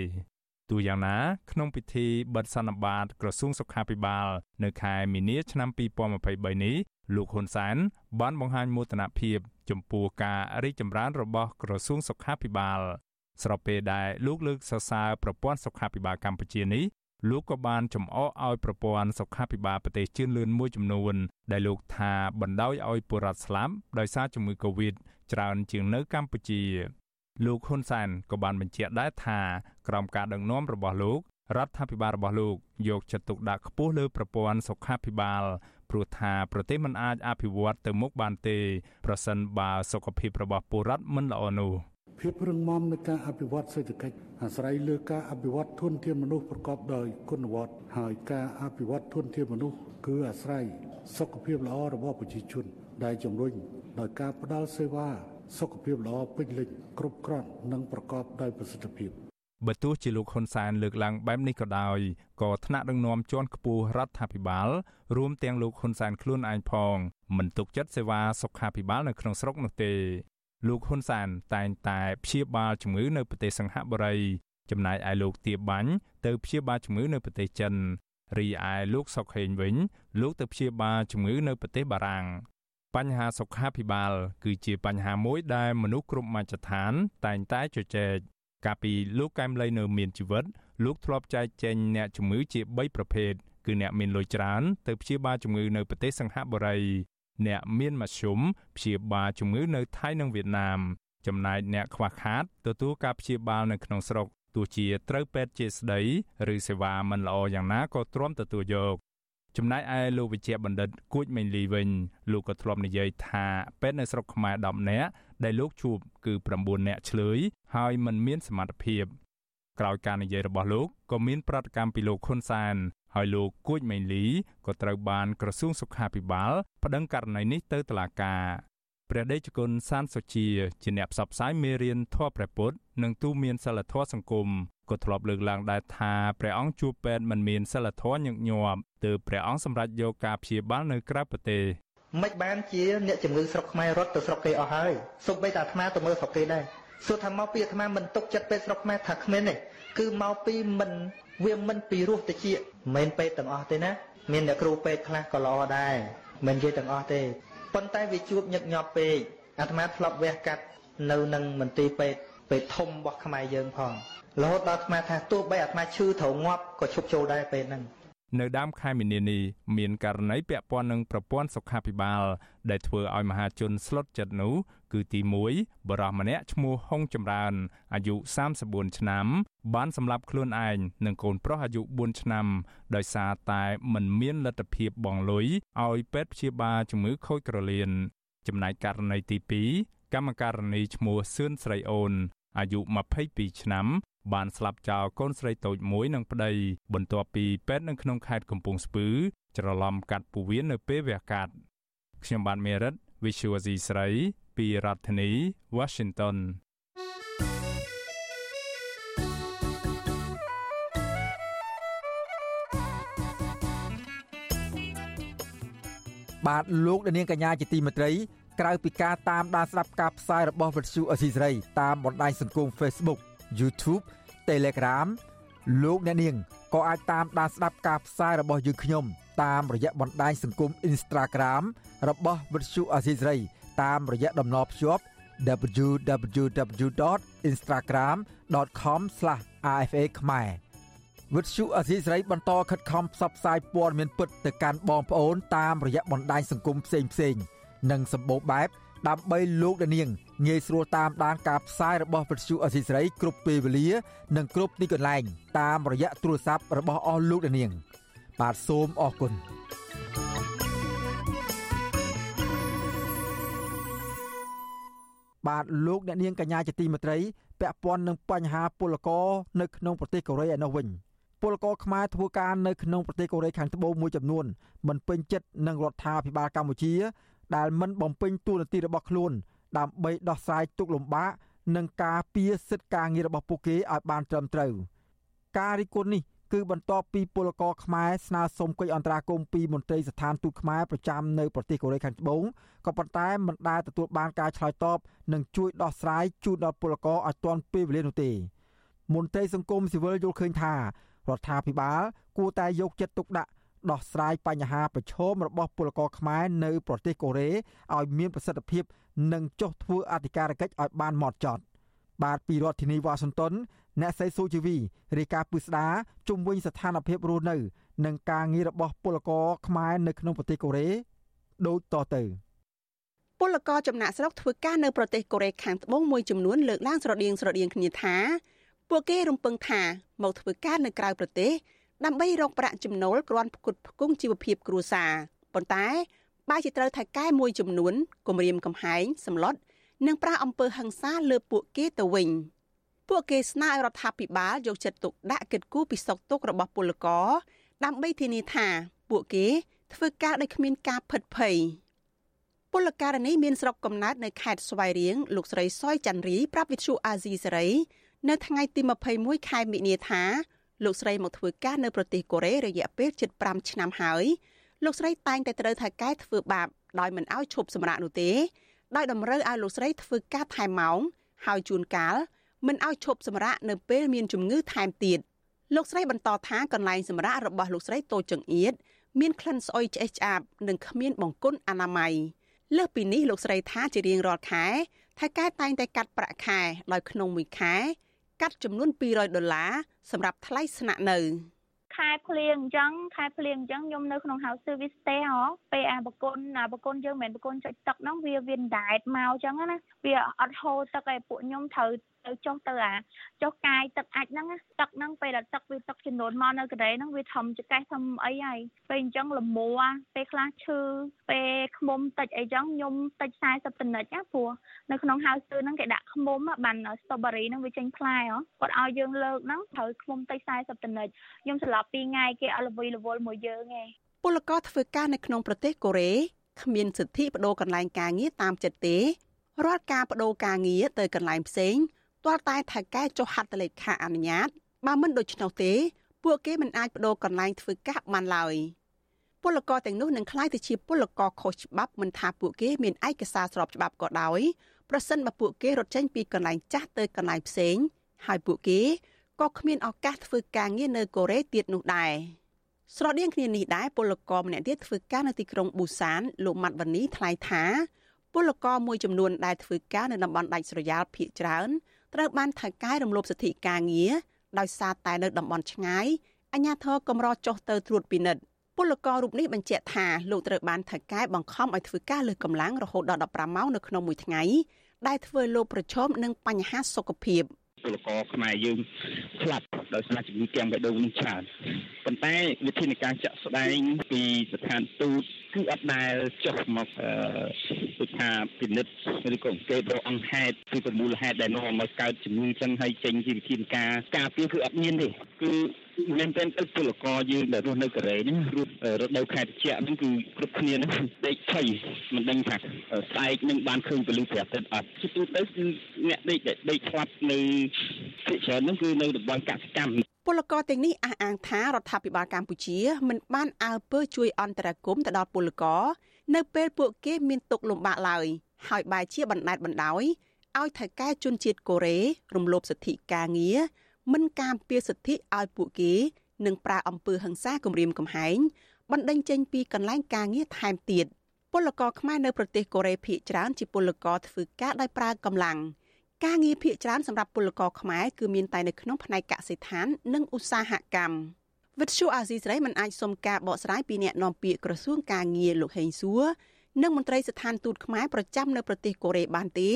ទូយ៉ាងណាក្នុងពិធីបិទសន្និបាតក្រសួងសុខាភិបាលនៅខែមីនាឆ្នាំ2023នេះលោកហ៊ុនសែនបានបង្ហាញមោទនភាពចំពោះការរីកចម្រើនរបស់ក្រសួងសុខាភិបាលស្របពេលដែលលោកលើកសរសើរប្រព័ន្ធសុខាភិបាលកម្ពុជានេះ លោកក៏បានចំអកឲ្យប្រព័ន្ធសុខាភិបាលប្រទេសជឿនលឿនមួយចំនួន ដែលលោកថាបណ្ដោយឲ្យពលរដ្ឋស្លាប់ដោយសារជំងឺ Covid ច្រើនជាងនៅកម្ពុជាលោកហ៊ុនសែនក៏បានបញ្ជាក់ដែរថាក្រោមការដឹកនាំរបស់លោករដ្ឋាភិបាលរបស់លោកយកចិត្តទុកដាក់ខ្ពស់លើប្រព័ន្ធសុខាភិបាលព្រោះថាប្រទេសមិនអាចអភិវឌ្ឍទៅមុខបានទេ ប្រសិនបើសុខភាពរបស់ពលរដ្ឋមិនល្អនោះ។ ភាពរឹងមាំនៃការអភិវឌ្ឍសេដ្ឋកិច្ចអាស្រ័យលើការអភិវឌ្ឍធនធានមនុស្សប្រកបដោយគុណវត្តហើយការអភិវឌ្ឍធនធានមនុស្សគឺអាស្រ័យសុខភាពល្អរបស់ប្រជាជន ដែលជំរុញដោយការផ្ដល់សេវាសុខភាពល្អពេញលេញគ្រប់គ្រាន់និងប្រកបដោយប្រសិទ្ធភាពបើទោះជាលោកហ៊ុនសែនលើកឡើងបែបនេះក៏ដោយក៏ថ្នាក់ដឹកនាំជាន់ខ្ពស់រដ្ឋាភិបាលរួមទាំងលោកហ៊ុនសែនខ្លួនឯងផងមិនទុកចិត្តសេវាសុខាភិបាលនៅក្នុងស្រុកនោះទេ លោកហ៊ុនសានតែងតែព្យាបាលជំងឺនៅប្រទេសសង្ហបុរី ចំណែកឯលោកទៀបាញ់ទៅព្យាបាលជំងឺនៅប្រទេសចិនរីឯលោកសុកហេងវិញ លោកទៅព្យាបាលជំងឺនៅប្រទេសបារាំងបញ្ហាសុខាភិបាល គឺជាបញ្ហាមួយដែលមនុស្សគ្រប់មជ្ឈដ្ឋាន តែងតែជជែកកាលពីលោកកែមលីនៅមានជីវិត លោកធ្លាប់ចែកចែងអ្នកជំងឺជា3ប្រភេទគឺអ្នកមានលុយច្រើនទៅព្យាបាលជំងឺនៅប្រទេសសង្ហបុរី អ្នកមានមធ្យមព្យាបាលជំងឺនៅថៃនិងវៀតណាម ចំណែកអ្នកខ្វះខាតទទួលការព្យាបាលនៅក្នុងស្រុកទោះជាត្រូវពេទ្យជាស្ដីឬសេវាមិនល្អយ៉ាងណាក៏ទ្រាំទទួលយកចំណែកឯលោកវិជ្ជបណ្ឌិតគួចមេងលីវិញលោកក៏ធ្លាប់និយាយថាពេទ្យនៅស្រុកខ្មែរ10នាក់ដែលលោកជួបគឺ9នាក់ឆ្លើយហើយមិនមានសមត្ថភាពក្រោយការនិយាយរបស់លោកក៏មានប្រតិកម្មពីលោកខុនសាន ហើយលោកគួចមេងលីក៏ត្រូវបានក្រសួងសុខាភិបាលប្តឹងករណីនេះទៅតុលាការព្រះដេចគុណសានសុជាជាអ្នកផ្សព្វផ្សាយមេរៀនធម៌ព្រះពុទ្ធនិងទូមានសិលធម៌សង្គមក៏ធ្លាប់លើកឡើងដែរថាព្រះអង្គជួបពេទ្យមិនមានសិលធម៌ញឹកញាប់ទើបព្រះអង្គសម្រេចយកការព្យាបាលនៅក្រៅប្រទេសមិនបានជាអ្នកជំងឺស្រុកខ្មែររត់ទៅស្រុកគេអស់ហើយសូម្បីតែអាត្មាទៅមើលស្រុកគេដែរសួរថាមកពីអាត្មាមិនទុកចិត្តពេទ្យស្រុកខ្មែរថាគ្មានទេគឺមកពីមិន វាមិនពីរោះតិចមិនពេទ្យទាំងអស់ទេណាមានអ្នកគ្រូពេទ្យខ្លះក៏ល្អដែរមិននិយាយទាំងអស់ទេប៉ុន្តែវាជួបញឹកញាប់ពេកអាត្មាធ្លាប់វះកាត់នៅនឹងមន្ទីរពេទ្យពេទ្យធំរបស់ខ្មែរយើងផងរហូតដល់អាត្មាថាទោះបីអាត្មាឈឺត្រូវងាប់ក៏ឈប់ចូលដែរពេលហ្នឹង នៅដើមខែមីនានេះមានករណីពាក់ព័ន្ធនឹងប្រព័ន្ធសុខាភិបាល ដែលធ្វើឲ្យមហាជនស្លុតចិត្តនោះគឺទី1បរិះម្នាក់ឈ្មោះហុងចម្រើនអាយុ34ឆ្នាំ បានសម្លាប់ខ្លួនឯងនិងកូនប្រុសអាយុ4ឆ្នាំ ដោយសារតែមិនមានលទ្ធភាពបង់លុយឲ្យពេទ្យព្យាបាលជំងឺខូចក្រលៀនចំណែកករណីទី2កម្មការនីឈ្មោះសឿនស្រីអូនអាយុ22ឆ្នាំ បានស្លាប់ចោលកូនស្រីតូចមួយនិងប្តីបន្ទាប់ពីពេទ្យនៅក្នុងខេត្តកំពង់ស្ពឺច្រឡំកាត់ពោះវៀននៅពេលវះកាត់ខ្ញុំបាទមេរិត Visual C ស្រីពីរដ្ឋធានី Washington បាទលោកនាងកញ្ញាជាទីមេត្រីក្រៅពីការតាមដានស្ដាប់ការផ្សាយរបស់វិទ្យុអស៊ីសេរីតាមបណ្ដាញសង្គម Facebook YouTube Telegram លោកអ្នកនាងក៏អាចតាមដានស្ដាប់ការផ្សាយរបស់យើងខ្ញុំ តាមរយៈបណ្ដាញសង្គម Instagram របស់វិទ្យុអសីស្រីតាមរយៈតំណភ្ជាប់ www.instagram.com/rfa ខ្មែរវិទ្យុអសីស្រីបន្តខិតខំផ្សព្វផ្សាយព័ត៌មានពិតទៅកាន់បងប្អូនតាមរយៈបណ្ដាញសង្គមផ្សេងៗនិងសម្បូរបែបដើម្បីលោកដានាង ងាយស្រួលតាមដានការផ្សាយរបស់វិទ្យុអសីសេរីគ្រប់ពេលវេលា និងគ្រប់ទីកន្លែង តាមរយៈទូរស័ព្ទរបស់អស់លោកដានាង បាទសូមអរគុណបាទលោកអ្នកនាងកញ្ញាជាទីមេត្រីពាក់ព័ន្ធនឹងបញ្ហាពលករនៅក្នុងប្រទេសកូរ៉េឯនោះវិញពលករខ្មែរធ្វើការនៅក្នុងប្រទេសកូរ៉េខាងត្បូងមួយចំនួនមិនពេញចិត្តនឹងរដ្ឋាភិបាលកម្ពុជាដែលមិនបំពេញតួនាទីរបស់ខ្លួន ដើម្បីដោះស្រាយទុកលំបាកនិងការពារសិទ្ធិការងាររបស់ពួកគេឲ្យបានត្រឹមត្រូវការរិះគន់នេះគឺបន្ទាប់ពីពលករខ្មែរស្នើសុំកិច្ចអន្តរាគមន៍ពីមន្ត្រីស្ថានទូតខ្មែរប្រចាំនៅប្រទេសកូរ៉េខាងត្បូងក៏ប៉ុន្តែមិនដែលទទួលបានការឆ្លើយតបនិងជួយដោះស្រាយជូនដល់ពលករឲ្យទាន់ពេលវេលានោះទេមន្ត្រីសង្គមស៊ីវិលយល់ឃើញថារដ្ឋាភិបាលគួរតែយកចិត្តទុកដាក់ដោះស្រាយបញ្ហាប្រឈមរបស់ពលករខ្មែរនៅប្រទេសកូរ៉េឲ្យមានប្រសិទ្ធភាពនិងចុះធ្វើអធិការកិច្ចឲ្យបានម៉ត់ចត់បាទពីរដ្ឋធានីវ៉ាស៊ីនតោនអ្នកស្រីស៊ូជីវីរាយការណ៍ពីស្ដារជុំវិញស្ថានភាពរស់នៅ និងការងាររបស់ពលករខ្មែរនៅក្នុងប្រទេសកូរ៉េដូចតទៅពលករចំណាក់ស្រុកធ្វើការនៅប្រទេសកូរ៉េខាងត្បូងមួយចំនួនលើកឡើងស្រដៀងស្រដៀងគ្នាថា ពួកគេរំពឹងថាមកធ្វើការនៅក្រៅប្រទេសដើម្បីរកប្រាក់ចំណូលគ្រាន់ផ្គត់ផ្គង់ជីវភាពគ្រួសារប៉ុន្តែ បែរជាត្រូវថៃកែមួយចំនួនគម្រាមកំហែងសម្លុតនិងប្រាអំពើហិង្សាលើពួកគេទៅវិញពួកគេស្នើឲ្យរដ្ឋាភិបាលយកចិត្តទុកដាក់កិត្តគូពីសុខទុក្ខរបស់ពលករដើម្បីធានាថាពួកគេធ្វើការដោយគ្មានការផិតភ័យពលករនេះមានស្រុកកំណើតនៅខេត្តស្វាយរៀងលោកស្រីសយច័ន្ទរីប្រាប់វិទ្យុអាស៊ីសេរីនៅថ្ងៃទី21ខែមិនិនាថាលោកស្រីមកធ្វើការនៅប្រទេសកូរ៉េរយៈពេល75ឆ្នាំហើយ លោកស្រីតែងតែត្រូវថៅកែធ្វើបាបដោយមិនអោយឈប់សម្រាកនោះទេដោយតម្រូវឲ្យលោកស្រីធ្វើការថែមម៉ោងហើយជួនកាលមិនឲ្យឈប់សម្រាកនៅពេលមានជំងឺថែមទៀតលោកស្រីបន្តថាកន្លែងសម្រាករបស់លោកស្រីតូចចង្អៀតមានក្លិនស្អុយឆ្អេះឆ្អាបនិងគ្មានបង្គន់អនាម័យលើសពីនេះលោកស្រីថាជារៀងរាល់ខែថៅកែតែងតែកាត់ប្រាក់ខែដោយក្នុងមួយខែ កាត់ចំនួន200ដុល្លារសម្រាប់ថ្លៃស្នាក់នៅ ខែភ្លៀងអញ្ចឹងខែភ្លៀងអញ្ចឹងខ្ញុំនៅក្នុង house service stay ហ៎ពេលអាបកុនអាបកុនយើងមិនមែនបកុនចុចទឹកហ្នឹងវាវាដែតមកអញ្ចឹងណាវាអត់ហូរទឹកឯពួកខ្ញុំត្រូវ ទៅចុះទៅអាចុះកាយទឹកអាចហ្នឹងទឹកហ្នឹងពេលដែលទឹកវាទឹកចំនួនមកនៅកន្លែងហ្នឹងវាធំចកេះធំអីហើយពេលអញ្ចឹងលមួពេលខ្លះឈឺពេលខ្មុំតិចអីចឹងខ្ញុំតិច40តនិចណាព្រោះនៅក្នុងហៅស្ទើហ្នឹងគេដាក់ខ្មុំបាន strawberry ហ្នឹងវាចេញផ្លែហ៎គាត់ឲ្យយើងលើកហ្នឹងត្រូវខ្មុំតិច40តនិចខ្ញុំស្លាប់2ថ្ងៃគេអត់ល្វីល្វល់មួយយើងឯងពលករធ្វើការនៅក្នុងប្រទេសកូរ៉េគ្មានសិទ្ធិបដូរកន្លែងការងារតាមចិត្តទេរាល់ការបដូរការងារទៅកន្លែងផ្សេង ទាល់តែថៅកែចុះហត្ថលេខាអនុញ្ញាតបើមិនដូច្នោះទេ ពួកគេមិនអាចបដូរកន្លែងធ្វើការបានឡើយពលករទាំងនោះនឹងក្លាយទៅជាពលករខុសច្បាប់មិនថាពួកគេមានឯកសារស្របច្បាប់ក៏ដោយប្រសិនបើពួកគេរត់ចេញពីកន្លែងចាស់ទៅកន្លែងផ្សេង ហើយពួកគេក៏គ្មានឱកាសធ្វើការងារនៅកូរ៉េទៀតនោះដែរស្រដៀងគ្នានេះដែរពលករម្នាក់ទៀតធ្វើការនៅទីក្រុងប៊ូសានលោកម៉ាត់វ៉ានីថ្លែងថាពលករមួយចំនួនដែលធ្វើការនៅតំបន់ដាច់ស្រយាលភៀកច្រើន ត្រូវបានថៅកែរំលោភសិទ្ធិការងារដោយសារតែនៅតំបន់ឆ្ងាយអាជ្ញាធរកម្រចុះទៅត្រួតពិនិត្យពលកររូបនេះបញ្ជាក់ថាលោកត្រូវបានថៅកែបង្ខំឲ្យធ្វើការលើកម្លាំងរហូតដល់15ម៉ោងនៅក្នុងមួយថ្ងៃដែលធ្វើលោកប្រឈមនឹងបញ្ហាសុខភាព ពលករខ្មែរយើងស្លាប់ដោយសារជំងឺទាំងបេះដូងនេះច្រើនប៉ុន្តែវិធានការចាក់ស្ដែងពីស្ថានទូតគឺអត់ដែលចុះមកអឺដូចថាពិនិត្យឬក៏អង្កេតរកអង្គហេតុគឺប្រមូលហេតុដែលនាំមកកើតជំងឺចឹងហើយចេញជាវិធានការការពារគឺអត់មានទេគឺ មែនទែនទៅពលករយើងដែលរស់នៅកូរ៉េនេះរស់រដូវខែត្រជាក់ហ្នឹងគឺគ្រប់គ្នាហ្នឹងដេកភ័យមិនដឹងថាស្អែកនឹងបានឃើញពលិព្រះអាទិត្យអត់ជាទូទៅគឺអ្នកដេកដែលដេកខ្លាប់នៅភាគច្រើនហ្នឹងគឺនៅតំបន់កសិកម្មពលករទាំងនេះអះអាងថារដ្ឋាភិបាលកម្ពុជា មិនបានអើពើជួយអន្តរាគមន៍ទៅដល់ពលករនៅពេលពួកគេមានទុក្ខលំបាកឡើយហើយបែរជាបណ្តែតបណ្ដោយឲ្យថៅកែជនជាតិកូរ៉េរំលោភសិទ្ធិការងារ មិនការពារសិទ្ធិឲ្យពួកគេនិងប្រើអំពើហិង្សាគំរាមកំហែងបណ្ដេញចេញពីកន្លែងការងារថែមទៀតពលករខ្មែរនៅប្រទេសកូរ៉េភាគច្រើនជាពលករធ្វើការដោយប្រើកម្លាំងការងារភាគច្រើនសម្រាប់ពលករខ្មែរគឺមានតែនៅក្នុងផ្នែកកសិដ្ឋាននិងឧស្សាហកម្មវិទ្យុអាស៊ីសេរីមិនអាចសុំការបកស្រាយពីអ្នកនាំពាក្យក្រសួងការងារលោកហេងសួរនិងមន្ត្រីស្ថានទូតខ្មែរប្រចាំនៅប្រទេសកូរ៉េបានទេ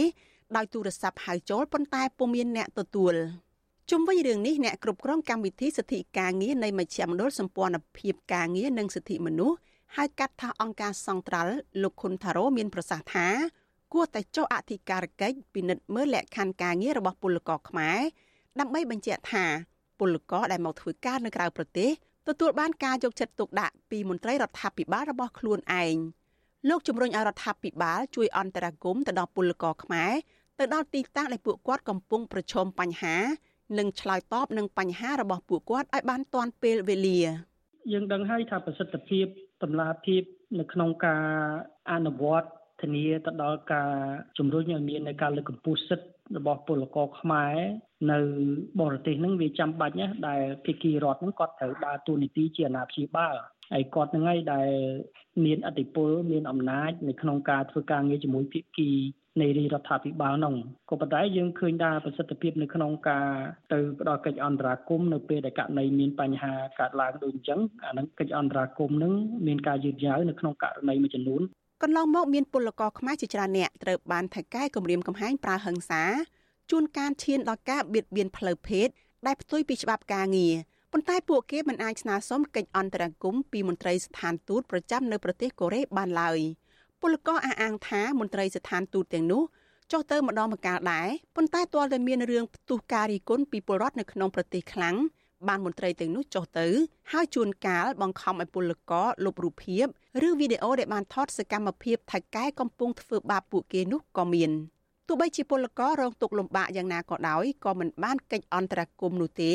ដោយទូរស័ព្ទហៅចូលប៉ុន្តែពុំមានអ្នកទទួល ជុំវិញរឿងនេះអ្នកគ្រប់គ្រងកម្មវិធីសិទ្ធិការងារនៃមជ្ឈមណ្ឌលសម្ព័ន្ធភាពការងារនិងសិទ្ធិមនុស្សហៅកាត់ថាអង្គការសង្ត្រាល់លោកខុនថារ៉ូមានប្រសាសន៍ថាគួរតែចុះអធិការកិច្ចពិនិត្យមើលលក្ខខណ្ឌការងាររបស់ពលករខ្មែរដើម្បីបញ្ជាក់ថាពលករដែលមកធ្វើការនៅក្រៅប្រទេសទទួលបានការយកចិត្តទុកដាក់ពីមន្ត្រីរដ្ឋាភិបាលរបស់ខ្លួនឯងលោកជំរុញឲ្យរដ្ឋាភិបាលជួយអន្តរាគមន៍ទៅដល់ពលករខ្មែរទៅដល់ទីតាំងដែលពួកគាត់កំពុងប្រឈមបញ្ហា និងឆ្លើយតបនឹងបញ្ហារបស់ពួកគាត់ឲ្យបានទាន់ពេលវេលាយើងដឹងហើយថាប្រសិទ្ធភាពតម្លាភាពនៅក្នុងការអនុវត្តធានាទៅដល់ការជំរុញឲ្យមាននៅការលើកកម្ពស់សិទ្ធិរបស់ពលករខ្មែរនៅបរទេសហ្នឹងវាចាំបាច់ណាស់ដែលភាគីរដ្ឋហ្នឹងគាត់ត្រូវដើរតួនាទីជាអាណាព្យាបាលហើយគាត់ហ្នឹងហើយដែលមានអធិបុលមានអំណាចនៅក្នុងការធ្វើការងារជាមួយភាគី នៃរដ្ឋាភិបាលនោះក៏ប៉ុន្តែយើងឃើញថាប្រសិទ្ធភាពនៅក្នុងការទៅផ្ដល់កិច្ចអន្តរាគមន៍នៅពេលដែលករណីមានបញ្ហាកើតឡើងដូចអញ្ចឹងអានឹងកិច្ចអន្តរាគមន៍នឹងមានការយឺតយ៉ាវនៅក្នុងករណីមួយចំនួនកន្លងមកមានពលករខ្មែរជាច្រើនអ្នកត្រូវបានថៃកែគម្រាមកំហែងប្រើហិង្សាជួនកាលឈានដល់ការបៀតបៀនផ្លូវភេទដែលផ្ទុយពីច្បាប់ការងារប៉ុន្តែពួកគេមិនអាចស្នើសុំកិច្ចអន្តរាគមន៍ពីមន្ត្រីស្ថានទូតប្រចាំនៅប្រទេសកូរ៉េបានឡើយ ពលករអះអាងថាមន្ត្រីស្ថានទូតទាំងនោះចុះទៅម្ដងម្កាលដែរប៉ុន្តែទាល់តែមានរឿងផ្ទុះការរីគុណពីពលរដ្ឋនៅក្នុងប្រទេសខ្លាំងបានមន្ត្រីទាំងនោះចុះទៅហើយជួនកាលបង្ខំឲ្យពលករលុបរូបភាពឬវីដេអូដែលបានថតសកម្មភាពថៃកែកំពុងធ្វើបាបពួកគេនោះក៏មានទោះបីជាពលកររងទុក្ខលំបាកយ៉ាងណាក៏ដោយក៏មិនបានកិច្ចអន្តរាគមន៍នោះទេ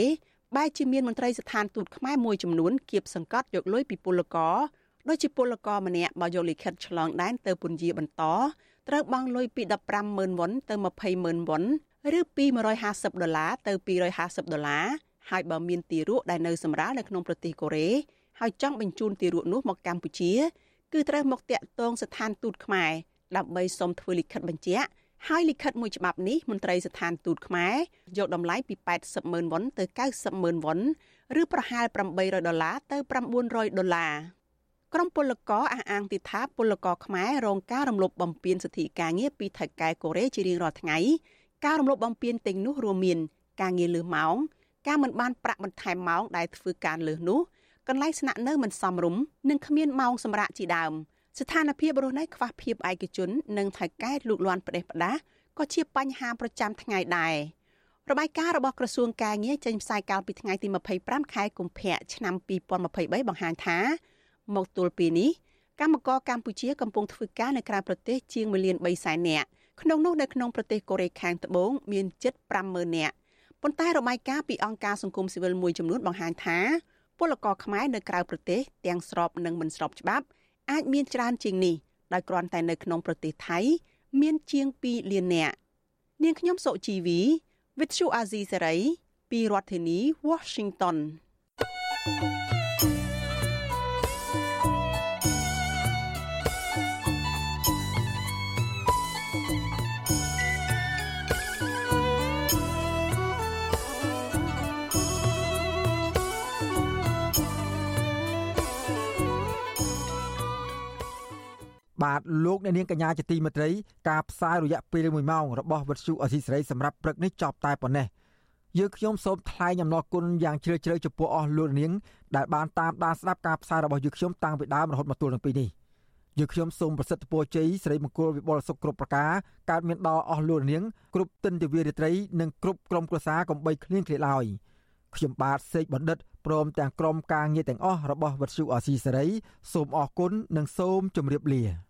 បែរជាមានមន្ត្រីស្ថានទូតខ្មែរមួយចំនួនគៀបសង្កត់យកលុយពីពលករ ដោយជាពលករម្នាក់បើយកលិខិតឆ្លងដែនទៅពន្យាបន្តត្រូវបង់លុយពី150,000វ៉ុនទៅ200,000វ៉ុនឬពី150ដុល្លារទៅ250ដុល្លារហើយបើមានទារកដែលនៅសម្រាលនៅក្នុងប្រទេសកូរ៉េហើយចង់បញ្ជូនទារកនោះមកកម្ពុជា គឺត្រូវមកតាក់ទងស្ថានទូតខ្មែរដើម្បីសុំធ្វើលិខិតបញ្ជាក់ហើយលិខិតមួយច្បាប់នេះមន្ត្រីស្ថានទូតខ្មែរយកតម្លៃពី80ម៉ឺនវ៉ុនទៅ90ម៉ឺនវ៉ុនឬប្រហែល800ដុល្លារទៅ900ដុល្លារ ក្រុមពលករអះអាងទៀតថាពលករខ្មែររងការរំលោភបំពានសិទ្ធិការងារពីថៃកែកូរ៉េជារៀងរាល់ថ្ងៃការរំលោភបំពានទាំងនោះរួមមាន ការងារលើសម៉ោងការមិនបានប្រាក់បន្ថែមម៉ោងដែលធ្វើការលើសនោះកន្លែងស្នាក់នៅមិនសមរម្យនិងគ្មានម៉ោងសម្រាកជាដើមស្ថានភាពរស់នៅខ្វះភាពឯកជន និងថៃកែលូកលាន់ផ្ដេសផ្ដាសក៏ជាបញ្ហាប្រចាំថ្ងៃដែររបាយការណ៍របស់ក្រសួងការងារចេញផ្សាយកាលពីថ្ងៃទី25ខែកុម្ភៈឆ្នាំ2023បង្ហាញថា មកទល់ពេលនេះកម្មករកម្ពុជាកំពុងធ្វើការនៅក្រៅប្រទេសជាង1លាន3សែននាក់ក្នុងនោះនៅក្នុងប្រទេសកូរ៉េខាងត្បូងមានជិត50000នាក់ប៉ុន្តែរបាយការណ៍ពីអង្គការសង្គមស៊ីវិលមួយចំនួនបង្ហាញថាពលករខ្មែរនៅក្រៅប្រទេសទាំងស្របនិងមិនស្របច្បាប់ អាចមានច្រើនជាងនេះដោយគ្រាន់តែនៅក្នុងប្រទេសថៃ មានជាង2លាននាក់នាងខ្ញុំសុជីវី With Shu Azizi Saray ពីរដ្ឋធានី Washington thank you បាទលោកអ្នកនាងកញ្ញាជាទីមេត្រីការផ្សាយរយៈពេល1ម៉ោងរបស់វិទ្យុអសីសេរីសម្រាប់ព្រឹកនេះចប់តែប៉ុណ្ណេះយើងខ្ញុំសូមថ្លែងអំណរគុណយ៉ាងជ្រាលជ្រៅចំពោះអស់លោកនាងដែលបានតាមដានស្ដាប់ការផ្សាយរបស់យើងខ្ញុំតាំងពីដើមរហូតមកទល់នឹងពេលនេះយើងខ្ញុំសូមប្រសិទ្ធពរជ័យសិរីមង្គលវិបុលសុខគ្រប់ប្រការកើតមានដល់អស់លោកនាងគ្រប់ទិនទិវារាត្រីនិងគ្រប់ក្រុមគ្រួសារកំបីគ្លៀងគ្លេឡើយខ្ញុំបាទសេកបណ្ឌិតព្រមទាំងក្រុមការងារទាំងអស់របស់វិទ្យុអសីសេរីសូមអរគុណនិងសូមជម្រាបលា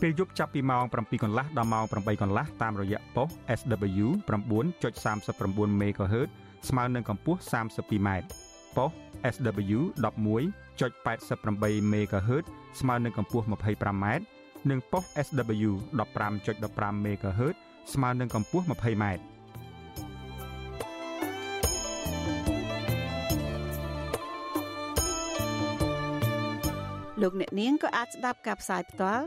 ពេលយប់ចាប់ពីម៉ោង7កន្លះដល់ម៉ោង8កន្លះតាមរយៈប៉ុស SW 9.39 MHz ស្មើនឹងកម្ពស់32ម៉ែត្រប៉ុស SW 11.88 MHz ស្មើនឹងកម្ពស់25ម៉ែត្រនិងប៉ុស SW 15.15 MHz ស្មើនឹងកម្ពស់20ម៉ែត្រលោកអ្នកនាងក៏អាចស្ដាប់ការផ្សាយផ្ទាល់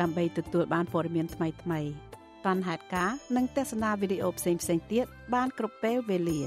ដើម្បីទទួលបានព័ត៌មានថ្មីៗតាន់ហេតុការនិងទស្សនាវីដេអូផ្សេងៗទៀតបានគ្រប់ពេលវេលា